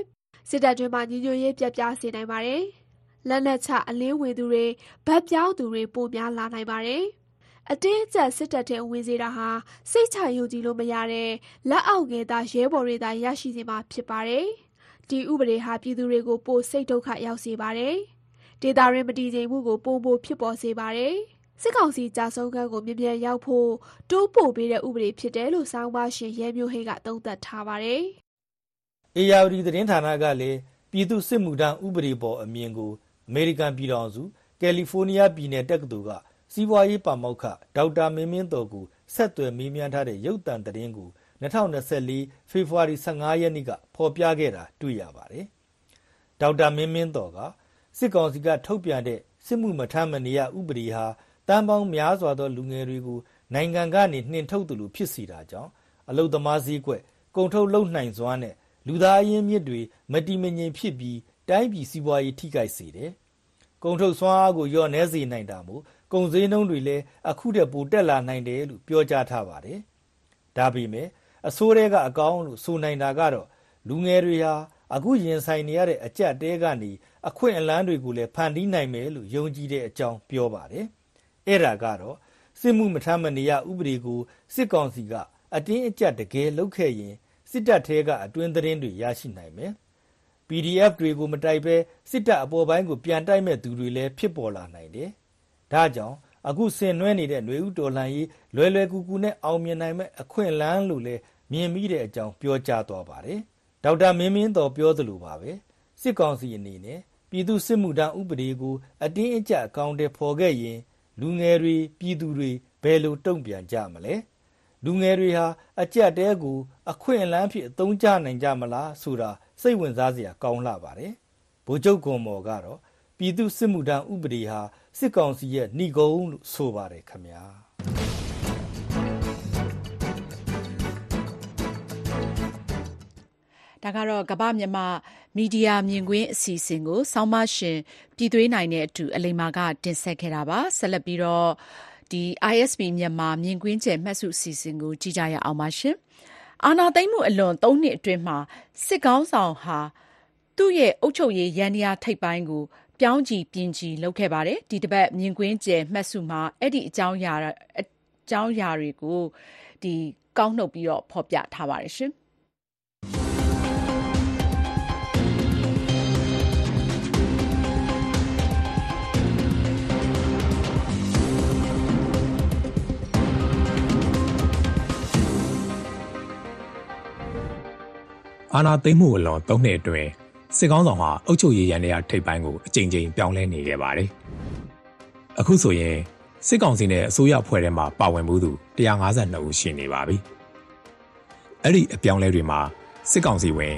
စစ်တပ်တွင်းမှာညီညွတ်ရေးပြတ်ပြားစေနိုင်ပါတယ်။လက်နက်ချအလင်းဝင်သူတွေဗတ်ပြောင်းသူတွေပိုများလာနိုင်ပါတယ်။ အတင်းအကျပ်စစ်တပ်ထဲဝင်စေတာဟာ စိတ်ချယုံကြည်လို့မရတဲ့ လက်အောက်ငယ်သားရဲဘော်တွေသာ ရရှိစေမှာဖြစ်ပါတယ်။ဒီဥပဒေဟာ ပြည်သူတွေကို ပိုစိတ်ဒုက္ခရောက်စေပါတယ်။ဒေသရင်းမတည်ငြိမ်မှုကို ပိုမိုဖြစ်ပေါ်စေပါတယ်။စစ်ကောင်စီကြာဆုံးခန်းကိုမြင်မြန်ရောက်ဖို့တိုးပို့ပေးတဲ့ဥပဒေဖြစ်တယ်လို့ဆောင်းပါရှင်ရဲမျိုးဟိတ်ကသုံးသပ်ထားပါတယ်။အေယာဝတီသတင်းဌာနကလည်းပြည်သူစစ်မှုထမ်းဥပဒေပေါ်အမြင်ကိုအမေရိကန်ပြည်ထောင်စုကယ်လီဖိုးနီးယားပြည်နယ်တက္ကသိုလ်က စီးပွားရေးပါမောက္ခ ဒေါက်တာမင်းမင်းတော်ကို ဆက်သွယ်မေးမြန်းထားတဲ့ ရုပ်သံသတင်းကို2024ဖေဖော်ဝါရီ15ရက်နေ့က ဖော်ပြခဲ့တာ တွေ့ရပါတယ်။ဒေါက်တာမင်းမင်းတော်က စစ်ကောင်စီက ထုတ်ပြန်တဲ့ စစ်မှုမထမ်းမနေရ ဥပဒေဟာတန်ပေါင်းများစွာသော လူငယ်တွေကို နိုင်ငံကနေ နှင်ထုတ်သူလို ဖြစ်စီတာကြောင့် အလုသမားစည်းကွက် ကုန်ထုတ်လုံနိုင်စွာနဲ့ လူသားအရင်းမြစ်တွေ မတည်မငြိမ်ဖြစ်ပြီး တိုင်းပြည်စီးပွားရေး ထိခိုက်စေတယ်။ကုန်ထုတ်စွမ်းအားကို လျော့နည်းစေနိုင်တာမို့ ကုန်ဈေးနှုန်းတွေလည်းအခုတည်းပိုတက်လာနိုင်တယ်လို့ပြောကြားထားပါတယ်။ဒါပေမဲ့အစိုးရကအကောင်းလို့ဆိုနိုင်တာကတော့လူငယ်တွေဟာအခုရင်ဆိုင်နေရတဲ့အကြက်တဲကနေအခွင့်အလမ်းတွေကိုလည်းဖန်တီးနိုင်မယ်လို့ယုံကြည်တဲ့အကြောင်းပြောပါတယ်။အဲ့ဒါကတော့စစ်မှုမထမ်းမနေရဥပဒေကိုစစ်ကောင်စီကအတင်းအကျပ်တကယ်လုပ်ခဲ့ရင်စစ်တပ်ထဲကအတွင်းသတင်းတွေရရှိနိုင်မယ်။ PDF တွေကိုမတိုက်ဘဲစစ်တပ်အပေါ်ပိုင်းကိုပြန်တိုက်မဲ့သူတွေလည်းဖြစ်ပေါ်လာနိုင်တယ်။ ဒါကြောင့်အခုဆင်နွှဲနေတဲ့ຫນွေဥတော်လှန်ရေးလွယ်လွယ်ကူကူနဲ့အောင်မြင်နိုင်မဲ့အခွင့်အလမ်းလို့လည်းမြင်မိတဲ့အကြောင်းပြောကြားသွားပါတယ်။ဒေါက်တာမင်းမင်းတော်ပြောသလိုပါပဲစစ်ကောင်စီအနေနဲ့ပြည်သူစစ်မှုထမ်းဥပဒေကိုအတင်းအကျပ်အကောင့်တွေဖော်ခဲ့ရင်လူငယ်တွေပြည်သူတွေဘယ်လိုတုံ့ပြန်ကြမလဲ။လူငယ်တွေဟာအကြက်တဲကိုအခွင့်အလမ်းဖြစ်အသုံးချနိုင်ကြမလားဆိုတာစိတ်ဝင်စားစရာကောင်းလာပါတယ်။ဗိုလ်ချုပ်ကွန်မော်ကတော့ ပြည်သူစစ်မှုထမ်းဥပဒေဟာစစ်ကောင်စီရဲ့ဏိဂုံးလို့ဆိုပါတယ်ခင်ဗျာ။ဒါကတော့ကမ္ဘာမြန်မာမီဒီယာမြင်ကွင်းအစီအစဉ်ကိုဆောင်းမရှင်ပြည်သွေးနိုင်တဲ့အတူအလိမ္မာကတင်ဆက်ခဲ့တာပါဆက်လက်ပြီးတော့ဒီ ISP မြန်မာမြင်ကွင်းကျယ်မှတ်စုအစီအစဉ်ကိုကြည့်ကြရအောင်ပါရှင်။အာနာသိမ့်မှုအလွန်၃နှစ်အတွင်းမှာစစ်ကောင်းဆောင်ဟာသူ့ရဲ့အုပ်ချုပ်ရေးရန်တရားထိပ်ပိုင်းကို ပြောင်းကြည့်ပြင်ကြည့်လုပ်ခဲ့ပါတယ်။ဒီတစ်ပတ်မြင်ကွင်းကျယ်မှတ်စုမှာအဲ့ဒီအကြောင်းအရာအကြောင်းအရာတွေကိုဒီကောက်နှုတ်ပြီးတော့ဖော်ပြထားပါတယ်ရှင်။အာဏာသိမ်းမှုအလွန်၃နှစ်အတွင်း စစ်ကောင်းဆောင်ဟာအုပ်ချုပ်ရေးရန်တရားထိပ်ပိုင်းကိုအကြိမ်ကြိမ်ပြောင်းလဲနေခဲ့ပါတယ်။အခုဆိုရင်စစ်ကောင်စီနဲ့အစိုးရဖွဲ့ထဲမှာပါဝင်မှုသူ152ဦးရှိနေပါပြီ။အဲ့ဒီအပြောင်းလဲတွေမှာစစ်ကောင်စီဝင်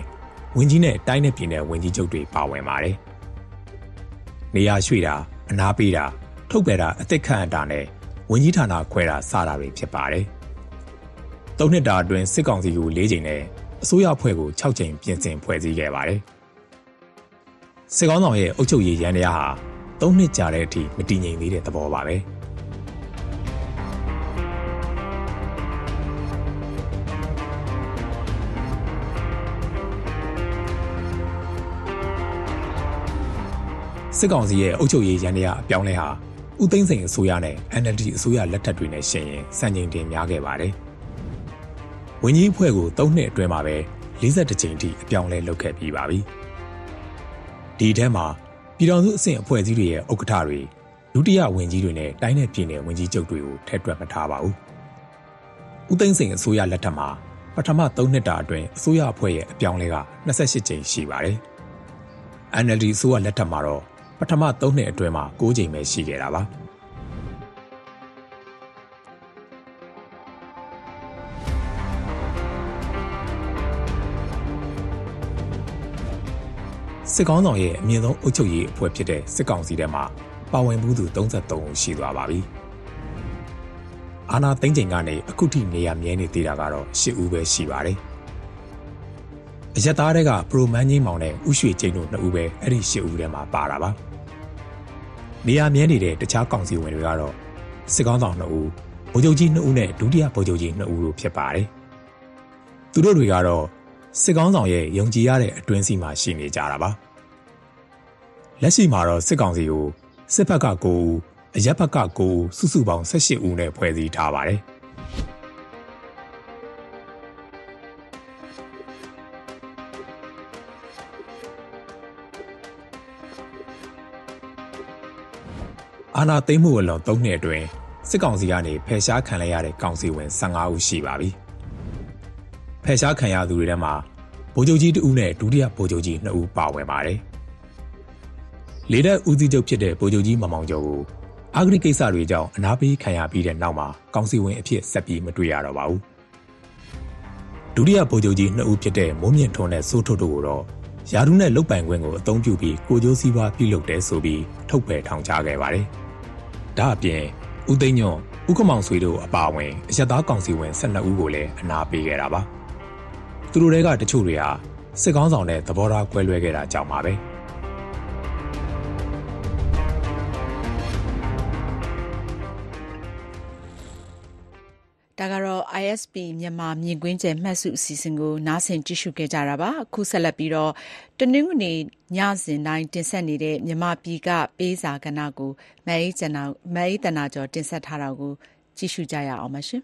ဝင်ကြီးနဲ့တိုင်းနယ်ပြည်နယ်ဝင်ကြီးချုပ်တွေပါဝင်ပါတယ်။နေရာရွှေ့တာအနာပေးတာထုတ်ပယ်တာအသက်ခန့်အပ်တာနဲ့ဝင်ကြီးဌာနခွဲတာစတာတွေဖြစ်ပါတယ်။သုံးနှစ်တာအတွင်းစစ်ကောင်စီကို၄ချိန်နဲ့အစိုးရအဖွဲ့ကို6ကြိမ်ပြင်ဆင်ဖွဲ့စည်းခဲ့ပါတယ်။ စစ်ကောင်းဆောင်ရဲ့အုပ်ချုပ်ရေးရန်တရားဟာ၃နှစ်ကြာတဲ့အထိမတည်ငြိမ်သေးတဲ့သဘောပါပဲစစ်ကောင်စီရဲ့အုပ်ချုပ်ရေးရန်တရားအပြောင်းလဲဟာဥသိမ်းစိန်အစိုးရနဲ့ NLD အစိုးရလက်ထက်တွေနဲ့ရှင်ရင်စံချိန်တင်များခဲ့ပါတယ်။ဝင်းကြီးအဖွဲ့ကို၃နှစ်အတွင်းမှာပဲ၄၁ကြိမ်ထိအပြောင်းလဲလုပ်ခဲ့ပြီးပါပြီ။ ဒီထဲမှာပြည်တော်စုအဆင့်အဖွဲ့အစည်းတွေရဲ့ဥက္ကဋ္ဌတွေဒုတိယဝန်ကြီးတွေနဲ့တိုင်းနယ်ပြည်နယ်ဝန်ကြီးချုပ်တွေကိုထည့်တွက်မထားပါဘူး။ဦးသိန်းစိန်အစိုးရလက်ထက်မှာပထမ3နှစ်တာအတွင်းအစိုးရအဖွဲ့ရဲ့အပြောင်းလဲက28ကြိမ်ရှိပါတယ်။ NLD အစိုးရလက်ထက်မှာတော့ပထမ3နှစ်အတွင်းမှာ6ကြိမ်ပဲရှိခဲ့တာပါ စစ်ကောင်ဆောင်ရဲ့အမြင့်ဆုံးအုပ်ချုပ်ရေးအဖွဲ့ဖြစ်တဲ့စစ်ကောင်စီထဲမှာပါဝင်မှုသူ33ဦးရှိသွားပါပြီ။အာနာသိန်းချိန်ကနေအခုထိနေရမြဲနေသေးတာကတော့10ဦးပဲရှိပါတယ်။အရက်သားတွေကပရိုမန်ကြီးမောင်နဲ့ဥရွှေကျင်းတို့2ဦးပဲအဲ့ဒီ10ဦးထဲမှာပါတာပါ။နေရာမြဲနေတဲ့တခြားကောင်စီဝင်တွေကတော့စစ်ကောင်းဆောင်2ဦးဗိုလ်ချုပ်ကြီး2ဦးနဲ့ဒုတိယဗိုလ်ချုပ်ကြီး2ဦးတို့ဖြစ်ပါတယ်။သူတို့တွေကတော့စစ်ကောင်းဆောင်ရဲ့ယုံကြည်ရတဲ့အတွင်းစီမှာရှိနေကြတာပါ။ လက်ရှိမှာတော့စစ်ကောင်စီကိုစစ်ဘက်က9ဦးအရက်ဘက်က9ဦးစုစုပေါင်း18ဦးနဲ့ဖွဲ့စည်းထားပါတယ်။အာနာသိမ့်မှုအလွန်၃နှစ်အတွင်းစစ်ကောင်စီကနေဖယ်ရှားခံလိုက်ရတဲ့ကောင်စီဝင်15ဦးရှိပါပြီ။ဖယ်ရှားခံရသူတွေထဲမှာဗိုလ်ချုပ်ကြီးတဦးနဲ့ဒုတိယဗိုလ်ချုပ်ကြီး2ဦးပါဝင်ပါတယ်။ လေတပ်ဦးစီးချုပ်ဖြစ်တဲ့ဗိုလ်ချုပ်ကြီးမမောင်ကျော်ကိုအာဂရိကိစ္စတွေကြောင့်အနာပေးခံရပြီးတဲ့နောက်မှာကောင်စီဝင်အဖြစ်ဆက်ပြီးမတွေ့ရတော့ပါဘူး။ဒုတိယဗိုလ်ချုပ်ကြီး2ဦးဖြစ်တဲ့မိုးမြင့်ထွန်းနဲ့စိုးထွတ်တို့ကိုတော့ယာဒူးနဲ့လုတ်ပိုင်ခွင့်ကိုအသုံးပြုပြီးကိုကျိုးစည်းပွားပြုလုပ်တယ်ဆိုပြီးထုတ်ပယ်ထောင်ချခဲ့ပါတယ်။ဒါအပြင်ဦးသိန်းညွန့်ဥက္ကမောင်ဆွေတို့အပါအဝင်အရသာကောင်စီဝင်12ဦးကိုလည်းအနာပေးခဲ့တာပါ။သူတို့တွေကတချို့တွေဟာစစ်ကောင်းဆောင်တဲ့သဘောထားကွဲလွဲခဲ့တာကြောင့်ပါပဲ။ ISP မြန်မာမြင်ကွင်းကျယ်မှတ်စုအစီအစဉ်ကို နားဆင်ကြည့်ရှုခဲ့ကြတာပါအခုဆက်လက်ပြီးတော့တနင်္ဂနွေညစဉ်တိုင်းတင်ဆက်နေတဲ့မြန်မာပြည်ကပေးစာကဏ္ဍကိုမအေးကျနာမအေးတနာကျော်တင်ဆက်ထားတာကိုကြည့်ရှုကြရအောင်ပါရှင်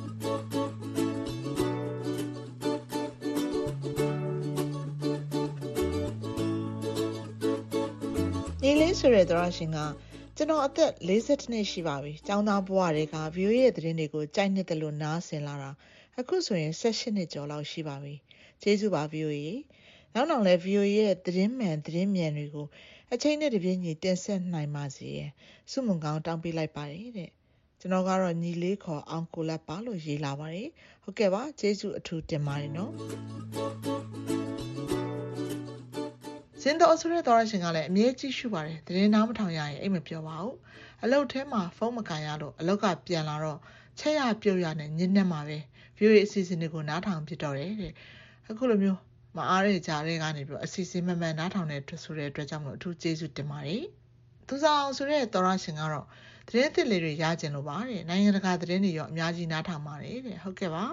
နေလေးဆိုတဲ့သရရှင်ကကျွန်တော်အသက်42နှစ်ရှိပါပြီ။ကျောင်းသားဘဝတွေက view ရဲ့သတင်းတွေကိုကြိုက်နှစ်တယ်လို့နားဆင်လာတာအခုဆိုရင်18နှစ်ကျော်လောက်ရှိပါပြီ။ကျေးဇူးပါ view ရေ။နောက်နောက်လဲ view ရဲ့သတင်းမှန်သတင်းမြန်တွေကိုအချိန်နဲ့တပြေးညီတင်ဆက်နိုင်ပါစေ။စုမုံကောင်းတောင်းပေးလိုက်ပါတယ်တဲ့။ကျွန်တော်ကတော့ညီလေးခေါ်အောင်ကိုလက်ပါလို့ရေးလာပါတယ်။ဟုတ်ကဲ့ပါကျေးဇူးအထူးတင်ပါတယ်နော်။ စင်တော်ဆိုတဲ့တော်ရရှင်ကလည်းအမြဲကြည့်ရှုပါတယ်တရင်နားမထောင်ရရင်အိတ်မပြောပါဘူးအလုတ်ထဲမှာဖုန်းမကန်ရလို့အလုတ်ကပြန်လာတော့ချက်ရပြုတ်ရနဲ့ညစ်နေမှာပဲ view ရဲ့အစီအစဉ်တွေကိုနားထောင်ပြတော့တယ်တဲ့အခုလိုမျိုးမအားတဲ့ကြားတွေကနေပြီးအစီအစဉ်မှန်မှန်နားထောင်တဲ့ဆိုတဲ့အတွက်ကြောင့်မလို့အထူးကျေးဇူးတင်ပါတယ်သူစားအောင်ဆိုတဲ့တော်ရရှင်ကတော့သတင်းသစ်လေးတွေရကျင်လို့ပါတဲ့နိုင်ငံတကာသတင်းတွေရောအများကြီးနားထောင်ပါတယ်တဲ့ဟုတ်ကဲ့ပါ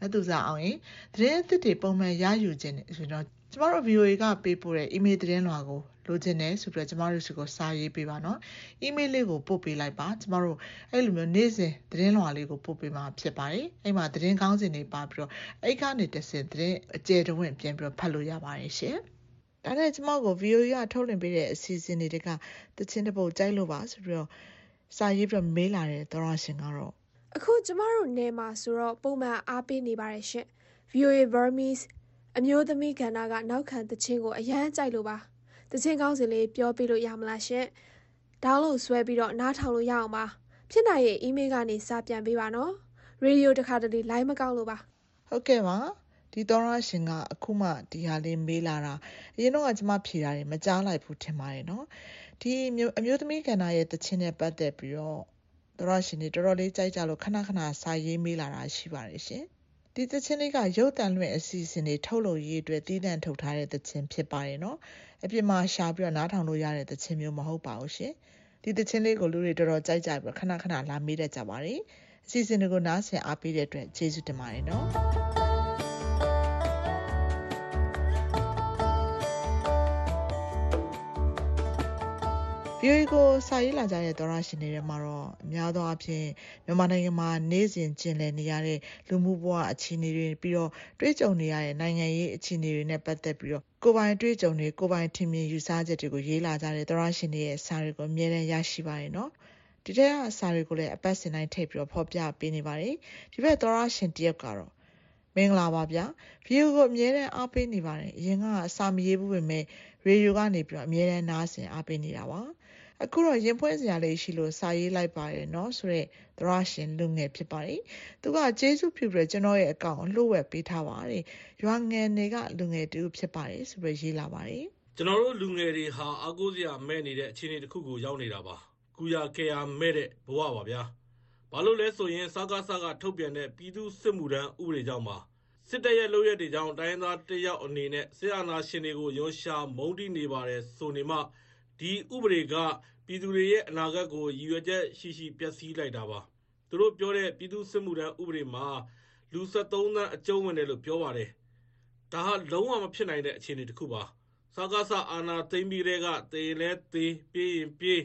မသူစားအောင်ရင်သတင်းသစ်တွေပုံမှန်ရယူခြင်းဆိုတော့ ကျမတို့ VOA ကပေးပို့တဲ့ email သတင်းလွှာကိုလိုချင်တယ်ဆိုပြီးတော့ကျမတို့စီကိုစာရေးပေးပါနော်။ email လေးကိုပို့ပေးလိုက်ပါကျမတို့အဲ့လိုမျိုးနေ့စဉ်သတင်းလွှာလေးကိုပို့ပေးမှာဖြစ်ပါတယ်။အဲ့မှာသတင်းကောင်းစင်တွေပါပြီးတော့အဲ့ကနေတစ်စင်သတင်းအကျယ်တဝင့်ပြန်ပြီးတော့ဖတ်လို့ရပါတယ်ရှင်။ဒါနဲ့ကျမကို VOA ကထုတ်လွှင့်ပေးတဲ့အစီအစဉ်တွေကတချင်းတစ်ပုတ်ကြိုက်လို့ပါဆိုပြီးတော့စာရေးပြီးတော့မေးလာတဲ့သောရရှင်ကတော့အခုကျမတို့နေမှာဆိုတော့ပုံမှန်အားပေးနေပါတယ်ရှင် VOA Burmese အမျိုးသမီးကဏ္ဍကနောက်ခံတခြင်းကိုအရန်ကြိုက်လို့ပါတခြင်းကောင်းစင်လေးပြောပြလို့ရမလားရှင်ဒေါင်းလို့ဆွဲပြီးတော့နားထောင်လို့ရအောင်ပါဖြစ်နိုင်ရဲ့ email ကနေစာပြန်ပေးပါနော်ရေဒီယိုတခါတလေလိုင်းမကောက်လို့ပါဟုတ်ကဲ့ပါဒီသောရရှင်ကအခုမှဒီဟာလေးမေးလာတာအရင်တော့ကကျမဖြေတာတွေမကြားလိုက်ဘူးထင်ပါတယ်နော်ဒီမျိုးအမျိုးသမီးကဏ္ဍရဲ့တခြင်းနဲ့ပတ်သက်ပြီးတော့သောရရှင်တွေတော်တော်လေးကြိုက်ကြလို့ခဏခဏစာရေးမေးလာတာရှိပါတယ်ရှင် ဒီသချင်းလေးကရုပ်တံလွှင့်အစီအစဉ်တွေထုတ်လုပ်ရေးအတွက်တည်တံ့ထုတ်ထားတဲ့သချင်းဖြစ်ပါတယ်နော်အပြင်မှာရှာပြီးတော့နားထောင်လို့ရတဲ့သချင်းမျိုးမဟုတ်ပါဘူးရှင်ဒီသချင်းလေးကိုလူတွေတော်တော်ကြိုက်ကြပြီးတော့ခဏခဏလာမေးတတ်ကြပါတယ်အစီအစဉ်တွေကိုနားဆင်အားပေးတဲ့အတွက်ကျေးဇူးတင်ပါတယ်နော် VOA ကိုစာရေးလာကြတဲ့သောရရှင်တွေထဲမှာတော့အများသောအားဖြင့်မြန်မာနိုင်ငံမှာနေ့စဉ်ကျင်လည်နေရတဲ့လူမှုဘဝအခြေအနေတွေပြီးတော့တွေ့ကြုံနေရတဲ့နိုင်ငံရေးအခြေအနေတွေနဲ့ပတ်သက်ပြီးတော့ကိုယ်ပိုင်တွေ့ကြုံတွေကိုယ်ပိုင်ထင်မြင်ယူဆချက်တွေကိုရေးလာကြတဲ့သောရရှင်တွေရဲ့စာတွေကိုအမြဲတမ်းရရှိပါတယ်နော်ဒီတဲ့ကအစာတွေကိုလည်းအပတ်စဉ်တိုင်းထည့်ပြီးတော့ဖော်ပြပေးနေပါတယ်ဒီဘက်သောရရှင်တယောက်ကတော့မင်္ဂလာပါဗျာဗီဒီယိုကိုအမြဲတမ်းအားပေးနေပါတယ်အရင်ကအစာမရေးဘူးပဲမဲ့ရေဒီယိုကနေပြီးတော့အမြဲတမ်းနားဆင်အားပေးနေတာပါ အခုတော့ရင်ပွဲစရာလေးရှိလို့စာရေးလိုက်ပါတယ်နော်ဆိုတော့သရရှင်လူငယ်ဖြစ်ပါတယ်သူကကျေးဇူးပြုပြီးကျွန်တော်ရဲ့အကောင့်လှုပ်ဝက်ပေးထားပါတယ်ရွာငယ်တွေကလူငယ်တူဖြစ်ပါတယ်ဆိုပြီးရေးလာပါတယ်ကျွန်တော်တို့လူငယ်တွေဟာအကူစရာမဲ့နေတဲ့အခြေအနေတစ်ခုကိုရောက်နေတာပါကူရကေယာမဲ့တဲ့ဘဝပါဗျာဘာလို့လဲဆိုရင်စကားစကားထုတ်ပြန်တဲ့ပြည်သူစစ်မှုထမ်းဥပဒေကြောင့်ပါစစ်တပ်ရဲ့လုပ်ရက်တွေကြောင့်တိုင်းသားတယောက်အနေနဲ့ဆရာနာရှင်တွေကိုရုံးရှာမုန်းတိနေပါတယ်ဆိုနေမှ ဒီဥပဒေက ပြည်သူတွေရဲ့အနာဂတ်ကို ရည်ရွယ်ချက်ရှိရှိပျက်စီးလိုက်တာပါ သူတို့ပြောတဲ့ ပြည်သူစစ်မှုထမ်းဥပဒေမှာ လူ73သန်း အကျုံးဝင်တယ်လို့ ပြောပါတယ် ဒါဟာ လုံးဝမဖြစ်နိုင်တဲ့ အခြေအနေတစ်ခုပါ စကားစအာနာသိမ့်ပြီးတဲ့ကတေလဲသေးပြေးရင်ပြေး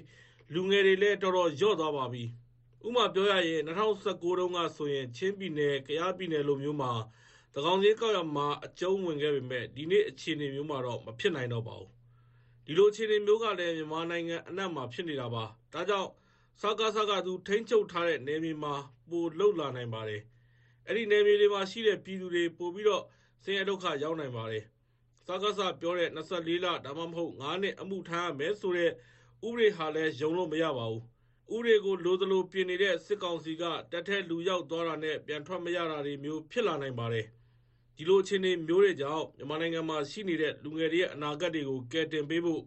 လူငယ်တွေလည်း တော်တော်ညော့သွားပါပြီဥမာပြောရရင်2019တုန်းကဆိုရင် ချင်းပြည်နယ်၊ကယားပြည်နယ်လိုမျိုးမှာတကောင်ကြီးကောက်ရမှာ အကျုံးဝင်ခဲ့ပေမဲ့ဒီနေ့အခြေအနေမျိုးမှာတော့ မဖြစ်နိုင်တော့ပါဘူး ဒီလိုအခြေအနေမျိုးကလည်းမြန်မာနိုင်ငံအနှံ့မှာဖြစ်နေတာပါဒါကြောင့်စကားစကားသူထိမ့်ချုပ်ထားတဲ့နေမြေမှာပိုလှုပ်လာနိုင်ပါတယ်အဲ့ဒီနေမြေတွေမှာရှိတဲ့ပြည်သူတွေပို့ပြီးတော့ဆင်းရဲဒုက္ခရောက်နိုင်ပါတယ်စကားစပြောတဲ့24လဒါမှမဟုတ်9နှစ်အမှုထမ်းရမယ်ဆိုတဲ့ဥပဒေဟာလည်းယုံလို့မရပါဘူးဥပဒေကိုလိုသလိုပြင်နေတဲ့စစ်ကောင်စီကတက်ထဲလူရောက်သွားတာနဲ့ပြန်ထွက်မရတာတွေမျိုးဖြစ်လာနိုင်ပါတယ် ဒီလိုအခြေအနေမျိုးတွေကြောင့်မြန်မာနိုင်ငံမှာရှိနေတဲ့လူငယ်တွေရဲ့အနာဂတ်တွေကိုကယ်တင်ပေးဖို့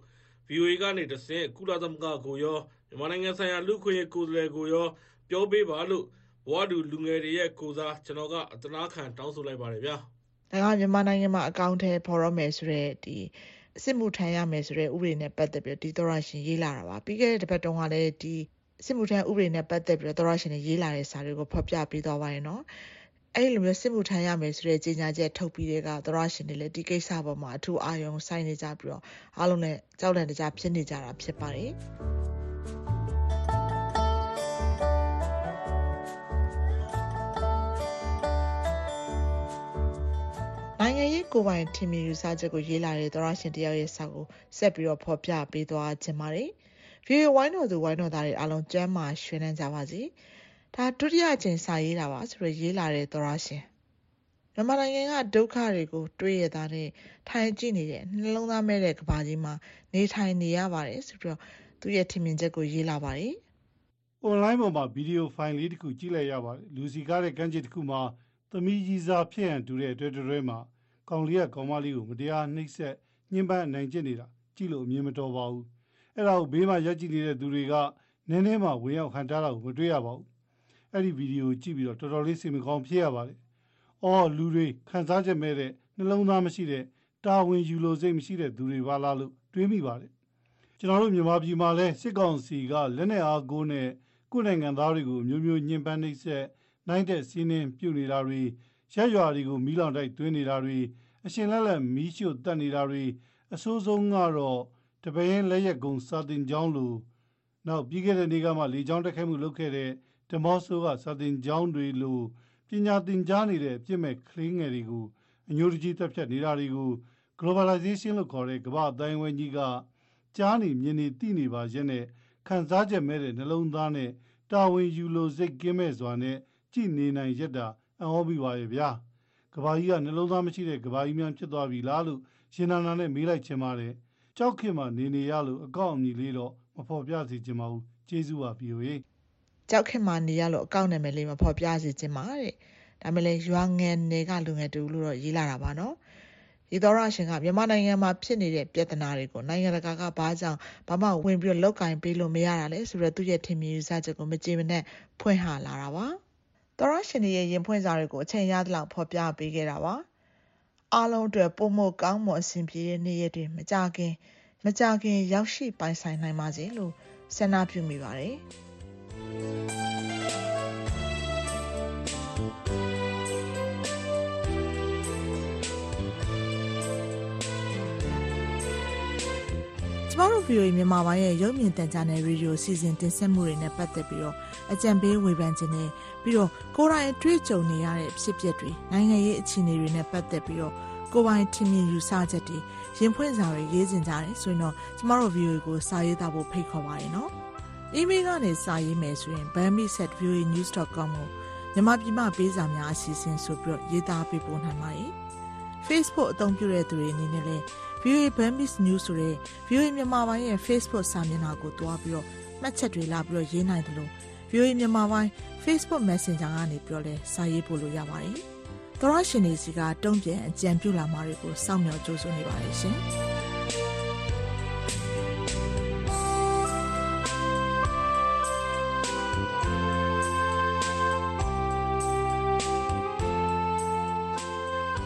VOA ကနေတဆင့်ကုလသမဂ္ဂကိုရောမြန်မာနိုင်ငံဆိုင်ရာလူ့ခွင့်ရေးကိုယ်စားလှယ်ကိုရော ပြောပေးပါလို့ဘဝတူလူငယ်တွေရဲ့ကိုစားကျွန်တော်ကအတနာခံတောင်းဆိုလိုက်ပါတယ်ဗျာဒါကမြန်မာနိုင်ငံမှာအကောင့်ထဲပေါ်ရမယ်ဆိုတော့ဒီစစ်မှုထမ်းရမယ်ဆိုတဲ့ဥပဒေနဲ့ပတ်သက်ပြီးဒီသောရရှင်ရေးလာတာပါပြီးခဲ့တဲ့တစ်ပတ်တုန်းကလည်းဒီစစ်မှုထမ်းဥပဒေနဲ့ပတ်သက်ပြီးတော့သောရရှင်တွေရေးလာတဲ့စာတွေကိုဖော်ပြပေးသွားပါရင်နော် အဲ့လိုမျိုးစစ်မှုထမ်းရမယ်ဆိုတဲ့ကြေညာချက်ထုတ်ပြီးတဲ့ကသောရရှင်တွေလည်းဒီကိစ္စပေါ်မှာအထူးအာရုံစိုက်နေကြပြီးတော့အားလုံးနဲ့ကြောက်လန့်တကြားဖြစ်နေကြတာဖြစ်ပါတယ်နိုင်ငံရေးကိုယ်ပိုင်ထင်မြင်ယူဆချက်ကိုရေးလာတဲ့သောရရှင်တယောက်ရဲ့စာကိုဆက်ပြီးတော့ဖော်ပြပေးသွားခြင်းပါတယ်။ VOA ဝိုင်းတော်သူဝိုင်းတော်သားတွေအားလုံးကျမ်းမာရွှင်လန်းကြပါစေ။ ဒါဒုတိယအကြိမ်စာရေးတာပါဆိုတော့ရေးလာတဲ့သောရရှင်။မြန်မာနိုင်ငံကဒုက္ခတွေကို တွေးရတာနဲ့ထိုင်ကြည့်နေတဲ့နှလုံးသားမဲ့တဲ့ကဘာကြီးမှာနေထိုင်နေရပါတယ်ဆိုပြီးတော့သူ့ရဲ့ထင်မြင်ချက်ကိုရေးလာပါတယ်။ online ပေါ်မှာဗီဒီယိုဖိုင်လေးတစ်ခုကြည့်လိုက်ရပါတယ်လူစီကားတဲ့ကမ်းခြေတစ်ခုမှာသမီးကြီးစားဖြစ်ရန်တူတဲ့အတွက်တွဲမှာကောင်လေးကကောင်မလေးကိုမတရားနှိပ်စက်ညှဉ်းပန်းနိုင်ကျင့်နေတာကြည့်လို့အမြင်မတော်ပါဘူးအဲ့ဒါကိုဘေးမှာရက်ကြည့်နေတဲ့သူတွေကနည်းနည်းမှဝင်ရောက်ခံထားတာကိုမတွေ့ရပါဘူး အဲ့ဒီဗီဒီယိုကြည့်ပြီးတော့တော်တော်လေးစိတ်မကောင်းဖြစ်ရပါတယ်အော်လူတွေခံစားချက်မဲ့တဲ့နှလုံးသားမရှိတဲ့တာဝန်ယူလို့စိတ်မရှိတဲ့သူတွေပါလားလို့တွေးမိပါတယ်ကျွန်တော်တို့မြန်မာပြည်မှာလဲစစ်ကောင်စီကလက်နက်အားကိုးနဲ့ကိုယ်နိုင်ငံသားတွေကိုမျိုးမျိုးညှဉ်းပန်းနှိပ်စက်နိုင်တဲ့စီးနှင်းပြုတ်နေတာတွေရက်ရွာတွေကိုမီးလောင်တိုက်သွင်းနေတာတွေအရှင်လက်လက်မီးရှို့တက်နေတာတွေအဆိုးဆုံးကတော့တပင်းလက်ရက်ကုံစာတင်ကျောင်းလိုနောက်ပြီးခဲ့တဲ့နေ့ကမှလေကျောင်းတက်ခိုက်မှုလုပ်ခဲ့တဲ့ ဒမော့ဆိုကစာတင်ကျောင်းတွေလိုပညာသင်ကြားနေတဲ့ပြည့်မဲ့ကလေးငယ်တွေကိုအညိုတကြီးတက်ဖြတ်နေတာတွေကို globalization လို့ခေါ်တဲ့ကမ္ဘာအတိုင်းအဝိုင်းကြီးကကြားနေမြင်နေသိနေပါရဲ့နဲ့ခံစားချက်မဲ့တဲ့နှလုံးသားနဲ့တာဝန်ယူလို့စိတ်ကင်းမဲ့စွာနဲ့ကြည်နေနိုင်ရက်တာအံ့ဩမိပါရဲ့ဗျာကဘာကြီးကနှလုံးသားမရှိတဲ့ကဘာကြီးများဖြစ်သွားပြီလားလို့ရှင်နာနာနဲ့မေးလိုက်ချင်ပါတယ်ကြောက်ခင်မှာနေနေရလို့အကောင့်အမည်လေးတော့မဖော်ပြစီချင်ပါဘူးကျေးဇူးပါ VOA ကြောက်ခင်မှာနေရလို့အကောင့်နာမည်လေးမဖော်ပြစေချင်ပါတဲ့ဒါမဲ့လည်းရွာငယ်နယ်ကလူငယ်တူလို့တော့ရေးလာတာပါနော်ဒီသောရရှင်ကမြန်မာနိုင်ငံမှာဖြစ်နေတဲ့ပြဿနာတွေကိုနိုင်ငံတကာကဘာကြောင့်ဘာမှဝင်ပြီးလောက်ကင်ပေးလို့မရတာလဲဆိုတော့သူ့ရဲ့ထင်မြင်ယူဆချက်ကိုမကြေမနက်ဖွင့်ဟလာတာပါသောရရှင်ရဲ့ရင်ဖွင့်စာတွေကိုအချိန်ရသလောက်ဖော်ပြပေးခဲ့တာပါအားလုံးအတွက်ပုံမကောင်းမွန်အဆင်ပြေတဲ့နေ့ရက်တွေမကြခင် မကြခင် ရောက်ရှိပိုင်ဆိုင်နိုင်ပါစေလို့ဆန္ဒပြုမိပါတယ်ကျ မတို့ VOA မြန်မာပိုင်းရဲ့ရုပ်မြင်သံကြားနယ်ရေဒီယိုစီစဉ်တင်ဆက်မှုတွေနဲ့ပတ်သက်ပြီးတော့အကြံပေးဝေဖန်ခြင်းနဲ့ပြီးတော့ကိုယ်တိုင်တွေ့ကြုံနေရတဲ့ဖြစ်ပျက်တွေနိုင်ငံရေးအခြေအနေတွေနဲ့ပတ်သက်ပြီးတော့ကိုယ်ပိုင်ထင်မြင်ယူဆချက်တွေရင်ဖွင့်စာတွေရေးစင်ကြတယ်ဆိုရင်တော့ကျမတို့ VOA ကိုစာရေးသားဖို့ဖိတ်ခေါ်ပါရနော်။ email ကနေစာရေးမယ်ဆိုရင် bami@voanews.com ကိုမြန်မာပြည်မှပေးစာများအစီအစဉ်ဆိုပြီးတော့ရေးသားပေးပို့နိုင်ပါတယ်။ Facebook အသုံးပြုတဲ့သူတွေအနေနဲ့လည်း VOA Burmese News ဆိုတဲ့ VOA မြန်မာပိုင်းရဲ့ Facebook စာမျက်နှာကိုတွားပြီးတော့မှတ်ချက်တွေလာပြီးတော့ရေးနိုင်တယ်လို့ VOA မြန်မာပိုင်း Facebook Messenger ကနေပြီးတော့လည်းစာရေးပို့လို့ရပါတယ်။သောရရှင်တွေစီကတုံ့ပြန်အကြံပြုလာမှာတွေကိုစောင့်မျှော်ကြိုးစွနေပါတယ်ရှင်။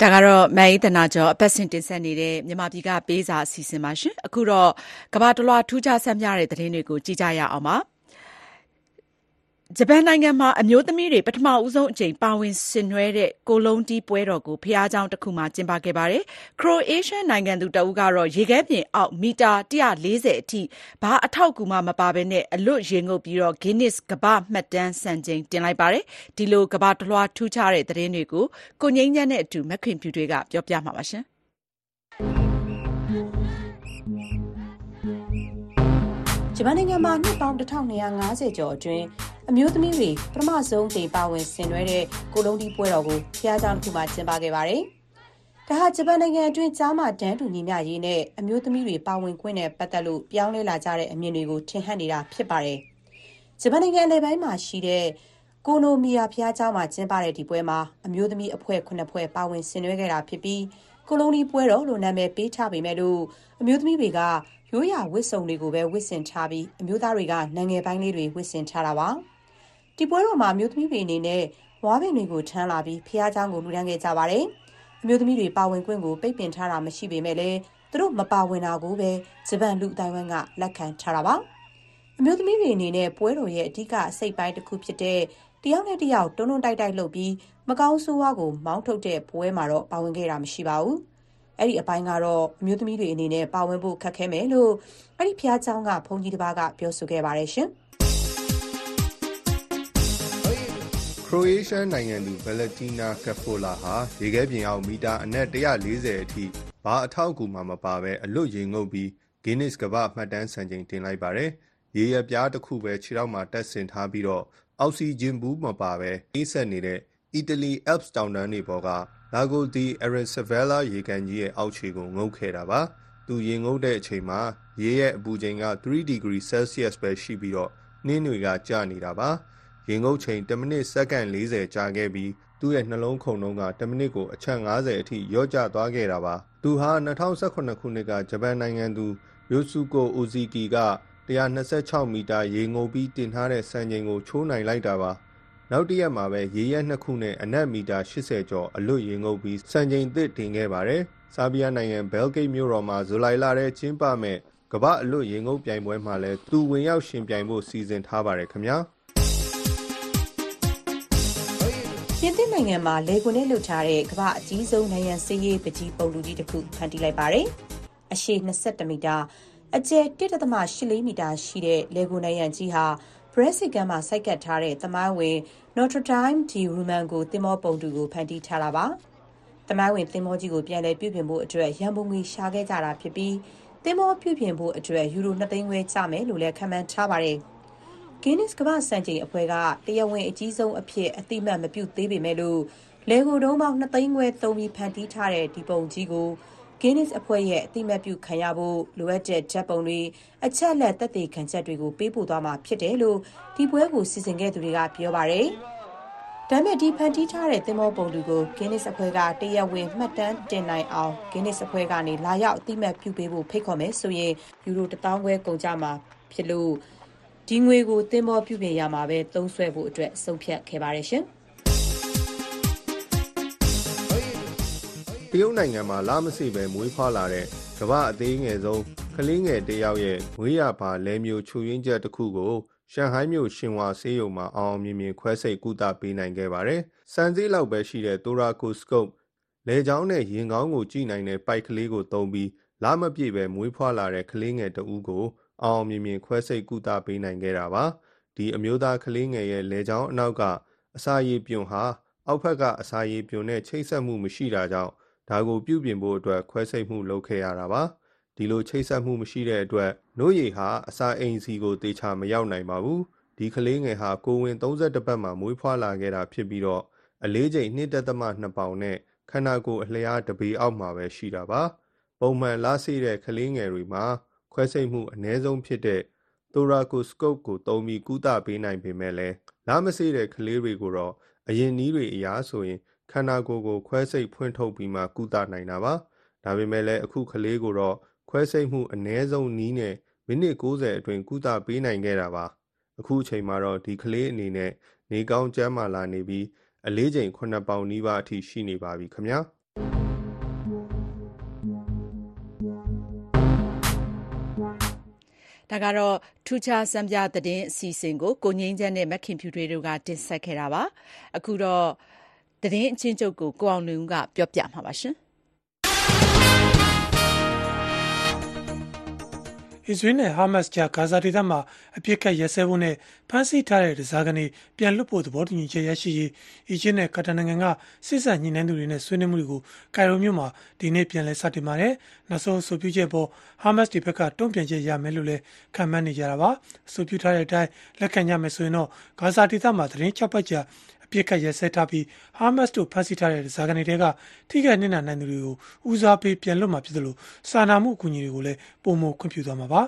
ဒါကတော့မန်အေးတနာကျော်အပတ်စဉ်တင်ဆက်နေတဲ့မြန်မာပြည်ကပေးစာအစီအစဉ်ပါရှင်အခုတော့ကဘာတလွာထူးခြားဆန်းပြတဲ့သတင်းတွေကိုကြည့်ကြရအောင်ပါ ဂျပန်နိုင်ငံမှာ အမျိုးသမီးတွေ ပထမဆုံးအကြိမ် ပါဝင်ဆင်နွှဲတဲ့ ကိုလုံးတီးပွဲတော်ကို ဘုရားကျောင်းတခုမှာ ကျင်းပခဲ့ပါတယ်။ခရိုအေးရှားနိုင်ငံသူတဦးကတော့ ရေခဲပြင်အောက် မီတာ ၁၄၀ အထိ ဘာအထောက်အကူမှ မပါဘဲ အလွတ်ရေငုပ်ပြီး Guinness ကမ္ဘာ့မှတ်တမ်းစံချိန် တင်လိုက်ပါတယ်။ဒီလို ကမ္ဘာတလွှား ထူးခြားတဲ့ သတင်းတွေကို ကိုငြိမ်းချမ်းနဲ့အတူ မခင်ဖြူထွေးက ပြောပြပေးမှာပါ။ မြန်မာနိုင်ငံမှာနှစ်ပေါင်း1250ကျော်အတွင်းအမျိုးသမီးတွေပထမဆုံးတင်ပါဝင်ဆင်နွှဲတဲ့ကိုလုံးတီးပွဲတော်ကိုဖျားကြောင်တစ်ခုမှကျင်းပခဲ့ပါတယ်။ဒါဟာဂျပန်နိုင်ငံအတွင်းကြားမှတန်းတူညီမျှရေးနဲ့အမျိုးသမီးတွေပါဝင်ခွင့်နဲ့ပတ်သက်လို့ပြောင်းလဲလာကြတဲ့အမြင်တွေကိုထင်ဟပ်နေတာဖြစ်ပါတယ်။ဂျပန်နိုင်ငံအလယ်ပိုင်းမှာရှိတဲ့ကိုနိုမီယာဖျားကြောင်မှာကျင်းပတဲ့ဒီပွဲမှာအမျိုးသမီးအဖွဲ့9ဖွဲ့ပါဝင်ဆင်နွှဲခဲ့တာဖြစ်ပြီးကိုလုံးတီးပွဲတော်လို့နာမည်ပေးထားပေမဲ့လို့အမျိုးသမီးတွေက ရိုးရာဝတ်စုံတွေကိုပဲဝတ်ဆင်ထားပြီးအမျိုးသားတွေကနိုင်ငံပိုင်းလေးတွေဝတ်ဆင်ထားတာပါဒီပွဲတော်မှာအမျိုးသမီးတွေအနေနဲ့ဝါးပင်တွေကိုထမ်းလာပြီးဖះเจ้าကိုလူဒန်းခဲ့ကြပါတယ်အမျိုးသမီးတွေပါဝင်ခွင့်ကိုပိတ်ပင်ထားတာမရှိပေမဲ့လည်းသူတို့မပါဝင်တာကိုပဲဂျပန်လူအတိုင်းဝိုင်းကလက်ခံထားတာပါအမျိုးသမီးတွေအနေနဲ့ပွဲတော်ရဲ့အဓိကအစိတ်ပိုင်းတစ်ခုဖြစ်တဲ့တယောက်နဲ့တယောက်တွန်းတွန်းတိုက်တိုက်လုပ်ပြီးမကောင်းဆိုးဝါးကိုမောင်းထုတ်တဲ့ပွဲမှာတော့ပါဝင်ခဲ့တာမရှိပါဘူး အဲ့ဒီအပိုင်းကတော့အမျိုးသမီးတွေအနေနဲ့ပါဝင်ဖို့ခက်ခဲမယ်လို့အဲ့ဒီဖျားเจ้าကဘုန်းကြီးတစ်ပါးကပြောဆိုခဲ့ပါတယ်ရှင်ခရိုအေးရှားနိုင်ငံသူဗလက်တီနာကက်ဖိုလာဟာရေခဲပြင်အောင်မီတာအနက်140အထိဘာအထောက်အကူမှမပါဘဲအလွတ်ရေငုပ်ပြီး Guinness ကမ္ဘာမှတ်တမ်းစံချိန်တင်လိုက်ပါတယ်။ရေရပြားတစ်ခုပဲခြေထောက်မှာတက်ဆင်ထားပြီးတော့အောက်ဆီဂျင်ဘူးမပါဘဲအေးဆက်နေတဲ့အီတလီ Alps တောင်တန်းတွေပေါ်က လာဂိုဒီအရက်ဆဗဲလာရေကန်ကြီးရဲ့အောက်ခြေကိုငုပ်ခဲ့တာပါ။သူရေငုပ်တဲ့အချိန်မှာရေရဲ့အပူချိန်က3 degree Celsius ပဲရှိပြီးတော့နှင်းတွေကကျနေတာပါ။ရေငုပ်ချိန်1မိနစ်စက္ကန့်40ကြာခဲ့ပြီးသူ့ရဲ့နှလုံးခုန်နှုန်းက1မိနစ်ကိုအချက်50အထိရော့ကျသွားခဲ့တာပါ။သူဟာ2018ခုနှစ်ကဂျပန်နိုင်ငံသူယိုဆူကိုအိုဇီကီက126မီတာရေငုံပြီးတင်ထားတဲ့စံချိန်ကိုချိုးနိုင်လိုက်တာပါ နောက်တစ်ရက်မှာပဲရေရက်နှစ်ခုနဲ့အနက်မီတာ80ကျော်အလွတ်ရေငုပ်ပြီးစံချိန်သစ်တင်ခဲ့ပါတယ်။ဆာဘီးယားနိုင်ငံဘဲလ်ဂိတ်မြို့တော်မှာဇူလိုင်လထဲကျင်းပမဲ့ကမ္ဘာအလွတ်ရေငုပ်ပြိုင်ပွဲမှာလည်းသူဝင်ရောက်ရှင်ပြိုင်ဖို့စီစဉ်ထားပါတယ်ခင်ဗျာ။ပြင်သစ်နိုင်ငံမှာလေကွန်နဲ့လှုပ်ထားတဲ့ကမ္ဘာအကြီးဆုံးနိုင်ငံစည်းရေးပကြီးပုံလူကြီးတစ်ခုဖန်တီးလိုက်ပါတယ်။အရှည်22မီတာအကျယ်1.84မီတာရှိတဲ့လေကွန်နိုင်ငံကြီးဟာ Brexit ကမ်းမှာ ဆိုက်ကပ်ထားတဲ့ သမိုင်းဝင် Notre Dame de Romango သင်္ဘောပုံတူကို ဖန်တီးထားတာပါ။သမိုင်းဝင်သင်္ဘောကြီးကို ပြန်လည်ပြုပြင်ဖို့အတွက် ရန်ပုံငွေရှာခဲ့ကြတာဖြစ်ပြီး သင်္ဘောပြုပြင်ဖို့အတွက် ယူရို2သိန်းခွဲ ကျမယ်လို့လည်း ခန့်မှန်းထားပါတယ်။ Guinness ကမ္ဘာ့စံချိန်အဖွဲ့က တရားဝင်အကြီးဆုံးအဖြစ်အတိမတ် မပြုသေးပေမဲ့လို့လေကိုတုံးပေါင်း2သိန်းခွဲသုံးပြီး ဖန်တီးထားတဲ့ ဒီပုံကြီးကို Guinness အဖွဲ့ရဲ့ အသိအမှတ်ပြုခံရဖို့ လိုအပ်တဲ့ ဓာတ်ပုံတွေ၊အချက်အလက် သက်သေခံချက်တွေကို ပေးပို့သွားမှာ ဖြစ်တယ်လို့ ဒီပွဲကို စီစဉ်ခဲ့သူတွေက ပြောပါတယ်။ဒါပေမဲ့ ဒီဖန်တီးထားတဲ့ သင်္ဘောပုံတူကို Guinness အဖွဲ့က တရားဝင် မှတ်တမ်းတင်နိုင်အောင် Guinness အဖွဲ့ကနေ လာရောက် အသိအမှတ်ပြုပေးဖို့ ဖိတ်ခေါ်မယ်ဆိုရင် ယူရို၁သောင်းခွဲကုန်ကျမှာဖြစ်လို့ ဒီငွေကို သင်္ဘောပြုပြင်ရာမှာပဲ သုံးစွဲဖို့အတွက်ဆုံးဖြတ်ခဲ့ပါတယ် တရုတ်နိုင်ငံမှာလမစေပဲမွေးဖွားလာတဲ့ကမ္ဘာအသေးငယ်ဆုံးကလေးငယ်တယောက်ရဲ့မွေးရပါလဲမျိုးချူရင်းချက်တစ်ခုကိုရှန်ဟိုင်းမြို့ရှင်ဝါဆေးရုံမှာအောင်အောင်မြင်မြင်ခွဲစိတ်ကုသပေးနိုင်ခဲ့ပါတယ်။စံစည်းလောက်ပဲရှိတဲ့ Thoracoscope လေချောင်းနဲ့ရင်ကောင်းကိုကြည့်နိုင်တဲ့ပိုက်ကလေးကိုသုံးပြီးလမပြည့်ပဲမွေးဖွားလာတဲ့ကလေးငယ်တဦးကိုအောင်အောင်မြင်မြင်ခွဲစိတ်ကုသပေးနိုင်ခဲ့တာပါ။ဒီအမျိုးသားကလေးငယ်ရဲ့လေချောင်းအနောက်ကအစာရည်ပြွန်ဟာအောက်ဘက်ကအစာရည်ပြွန်နဲ့ချိတ်ဆက်မှုမရှိတာကြောင့် ဒါကိုပြုပြင်ဖို့အတွက်ခွဲစိတ်မှုလုပ်ခဲ့ရတာပါဒီလိုချိတ်ဆက်မှုမရှိတဲ့အတွက်နို့ရည်ဟာအစာအိမ်စီကိုတေချာမရောက်နိုင်ပါဘူးဒီကလေးငယ်ဟာကိုဝင်32ပတ်မှာမွေးဖွားလာခဲ့တာဖြစ်ပြီးတော့အလေးချိန်1.2ပေါင်နဲ့ခန္ဓာကိုယ်အလျားတပေအောက်မှာပဲရှိတာပါပုံမှန်လားစေးတဲ့ကလေးငယ်တွေမှာခွဲစိတ်မှုအ ਨੇ ဆုံးဖြစ်တဲ့ thoracoscope ကိုသုံးပြီးကုသပေးနိုင်ပေမဲ့လည်းလားမစေးတဲ့ကလေးတွေကိုတော့အရင်နည်းတွေအရာဆိုရင် ခန္ဓာကိုယ်ကို ခွဲစိတ်ဖွင့်ထုတ်ပြီးမှကုသနိုင်တာပါဒါပေမဲ့လည်းအခုကလေးကိုတော့ခွဲစိတ်မှုအ ਨੇ ဆုံးနီးနဲ့မိနစ်60အတွင်းကုသပေးနိုင်ခဲ့တာပါအခုအချိန်မှာတော့ဒီကလေးအနေနဲ့နေကောင်းကျန်းမာလာနေပြီးအလေးချိန်9ပေါင်နီးပါးအထိရှိနေပါပြီခင်ဗျာဒါကတော့ထူးခြားစံပြသတင်းအစီအစဉ်ကိုကိုငင်းချမ်းနဲ့မခင်ဖြူတွေတို့ကတင်ဆက်ခဲ့တာပါအခုတော့ သတင်းအချင်းချုပ်ကိုကိုအောင်လွင်ကပြောပြမှာပါရှင်အစ္စရေးနဲ့ဟာမတ်စ်ကြားဂါဇာဒေသမှာအပြစ်ခတ်ရဲစဲဖို့နဲ့ဖမ်းဆီးထားတဲ့ဒဇာကနေပြန်လွတ်ဖို့သဘောတူညီချက်ရရှိရေးအီဂျစ်နဲ့ကာတာနိုင်ငံကစစ်ဆက်ညှိနှိုင်းသူတွေနဲ့ဆွေးနွေးမှုတွေကိုကိုင်ရိုမြို့မှာဒီနေ့ပြန်လည်စတင်ပါတယ်။နောက်ဆုံးဆိုပြုချက်ပေါ်ဟာမတ်စ်ဒီဘက်ကတုံ့ပြန်ချက်ရမယ်လို့လည်းခံမှန်းနေကြတာပါ။ဆိုပြုထားတဲ့အတိုင်းလက်ခံကြမယ်ဆိုရင်တော့ဂါဇာဒေသမှာသတင်းချက်ပတ်ကြာ ပြစ်ခတ်ရဲစဲထားပြီးဟာမတ်စ်တို့ဖမ်းဆီးထားတဲ့ဇာကန်တွေကထိခိုက်နစ်နာနိုင်သူတွေကိုဦးစားပေးပြန်လွတ်မှာဖြစ်တယ်လို့စာနာမှုအကူအညီတွေကိုလည်းပုံမခွင့်ပြုသွားမှာပါ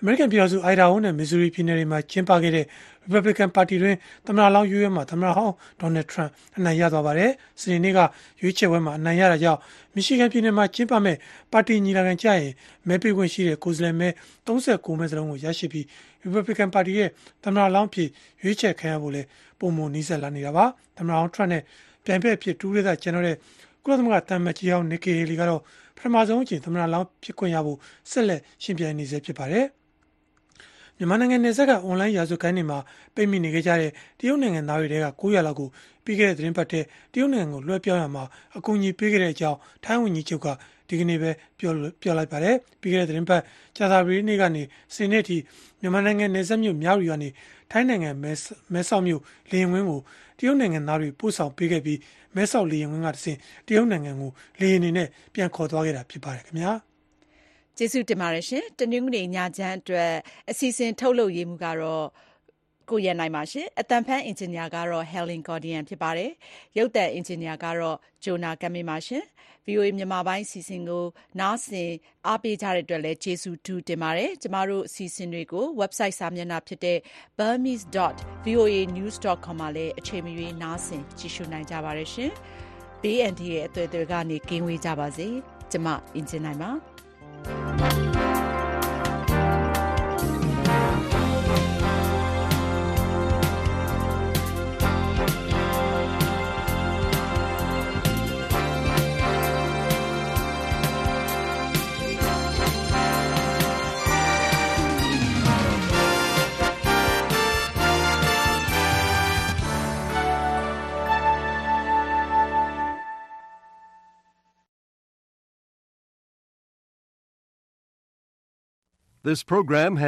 အမေရိကန်ပြည်ထောင်စုအိုင်ဒါဟိုနဲ့မစ်ဇူရီပြည်နယ်တွေမှာကျင်းပခဲ့တဲ့ Republican Party တွင်သမ္မတလောင်းရွေးပွဲမှာသမ္မတဟောင်း Donald Trump အနိုင်ရသွားပါတယ်။စနေနေ့ကရွေးချယ်ပွဲမှာအနိုင်ရတာကြောင့် Michigan ပြည်နယ်မှာကျင်းပမဲ့ပါတီညီလာခံကြရင်မဲပေးခွင့်ရှိတဲ့ကိုယ်စားလှယ်မဲ39မဲစလုံးကိုရရှိပြီး Republican Party ရဲ့သမ္မတလောင်းဖြစ်ရွေးချယ်ခံရဖို့လဲပုံမနီးစပ်လာနေတာပါ။သမ္မတဟောင်း Trump နဲ့ပြိုင်ဖက်ဖြစ်တူးရတဲ့ကျွန်တော်တဲ့ကုလသမဂ္ဂတမန်ကြီးဟောင်း Nikki Haley ကတော့ပထမဆုံးအချိန်သမ္မတလောင်းဖြစ်ခွင့်ရဖို့ဆက်လက်ရှင်ပြိုင်နေစေဖြစ်ပါတယ်။ မြန်မာနိုင်ငံနယ်စပ်ကအွန်လိုင်းရာဇဝတ်ကိုင်းတွေမှာပိတ်မိနေကြတဲ့တရုတ်နိုင်ငံသားတွေတဲက900လောက်ကိုပြီးခဲ့တဲ့သတင်းပတ်ထဲတရုတ်နိုင်ငံကိုလွှဲပြောင်းရမှာအကူအညီပေးခဲ့တဲ့အကြောင်းထိုင်းဝန်ကြီးချုပ်ကဒီကနေ့ပဲပြောပြောလိုက်ပါတယ်ပြီးခဲ့တဲ့သတင်းပတ်ကြာသပတေးနေ့ကနေစနေနေ့ထိမြန်မာနိုင်ငံနယ်စပ်မြို့မြောက်ရီကနေထိုင်းနိုင်ငံမဲဆောက်မြို့လေရင်ဝင်းကိုတရုတ်နိုင်ငံသားတွေပို့ဆောင်ပေးခဲ့ပြီးမဲဆောက်လေရင်ဝင်းကတဆင့်တရုတ်နိုင်ငံကိုလေရင်နေနဲ့ပြန်ခေါ်သွားခဲ့တာဖြစ်ပါတယ်ခင်ဗျာ။ ကျေးဇူးတင်ပါတယ်ရှင်တနင်္ဂနွေညချမ်းအတွက်အစီအစဉ်ထုတ်လုပ်ရေးမှုကတော့ကိုရန်နိုင်ပါရှင်အတန်ဖန်အင်ဂျင်နီယာကတော့ Helen Gordian ဖြစ်ပါတယ်ရုပ်သံအင်ဂျင်နီယာကတော့ Jonah ကမင်းပါရှင် VOA မြန်မာပိုင်းစီစဉ်ကို နားဆင်အားပေးကြတဲ့အတွက်လည်းကျေးဇူးတူတင်ပါတယ်ကျမတို့အစီအစဉ်တွေကို website စာမျက်နှာဖြစ်တဲ့ burmese.voanews.com မှာလည်းအချိန်မရွေးနားဆင်ကြည့်ရှုနိုင်ကြပါတယ်ရှင် BND ရဲ့အသွေးတွေကနေကင်းဝေးကြပါစေကျမအင်ဂျင်နိုင်ပါ Thank you. This program has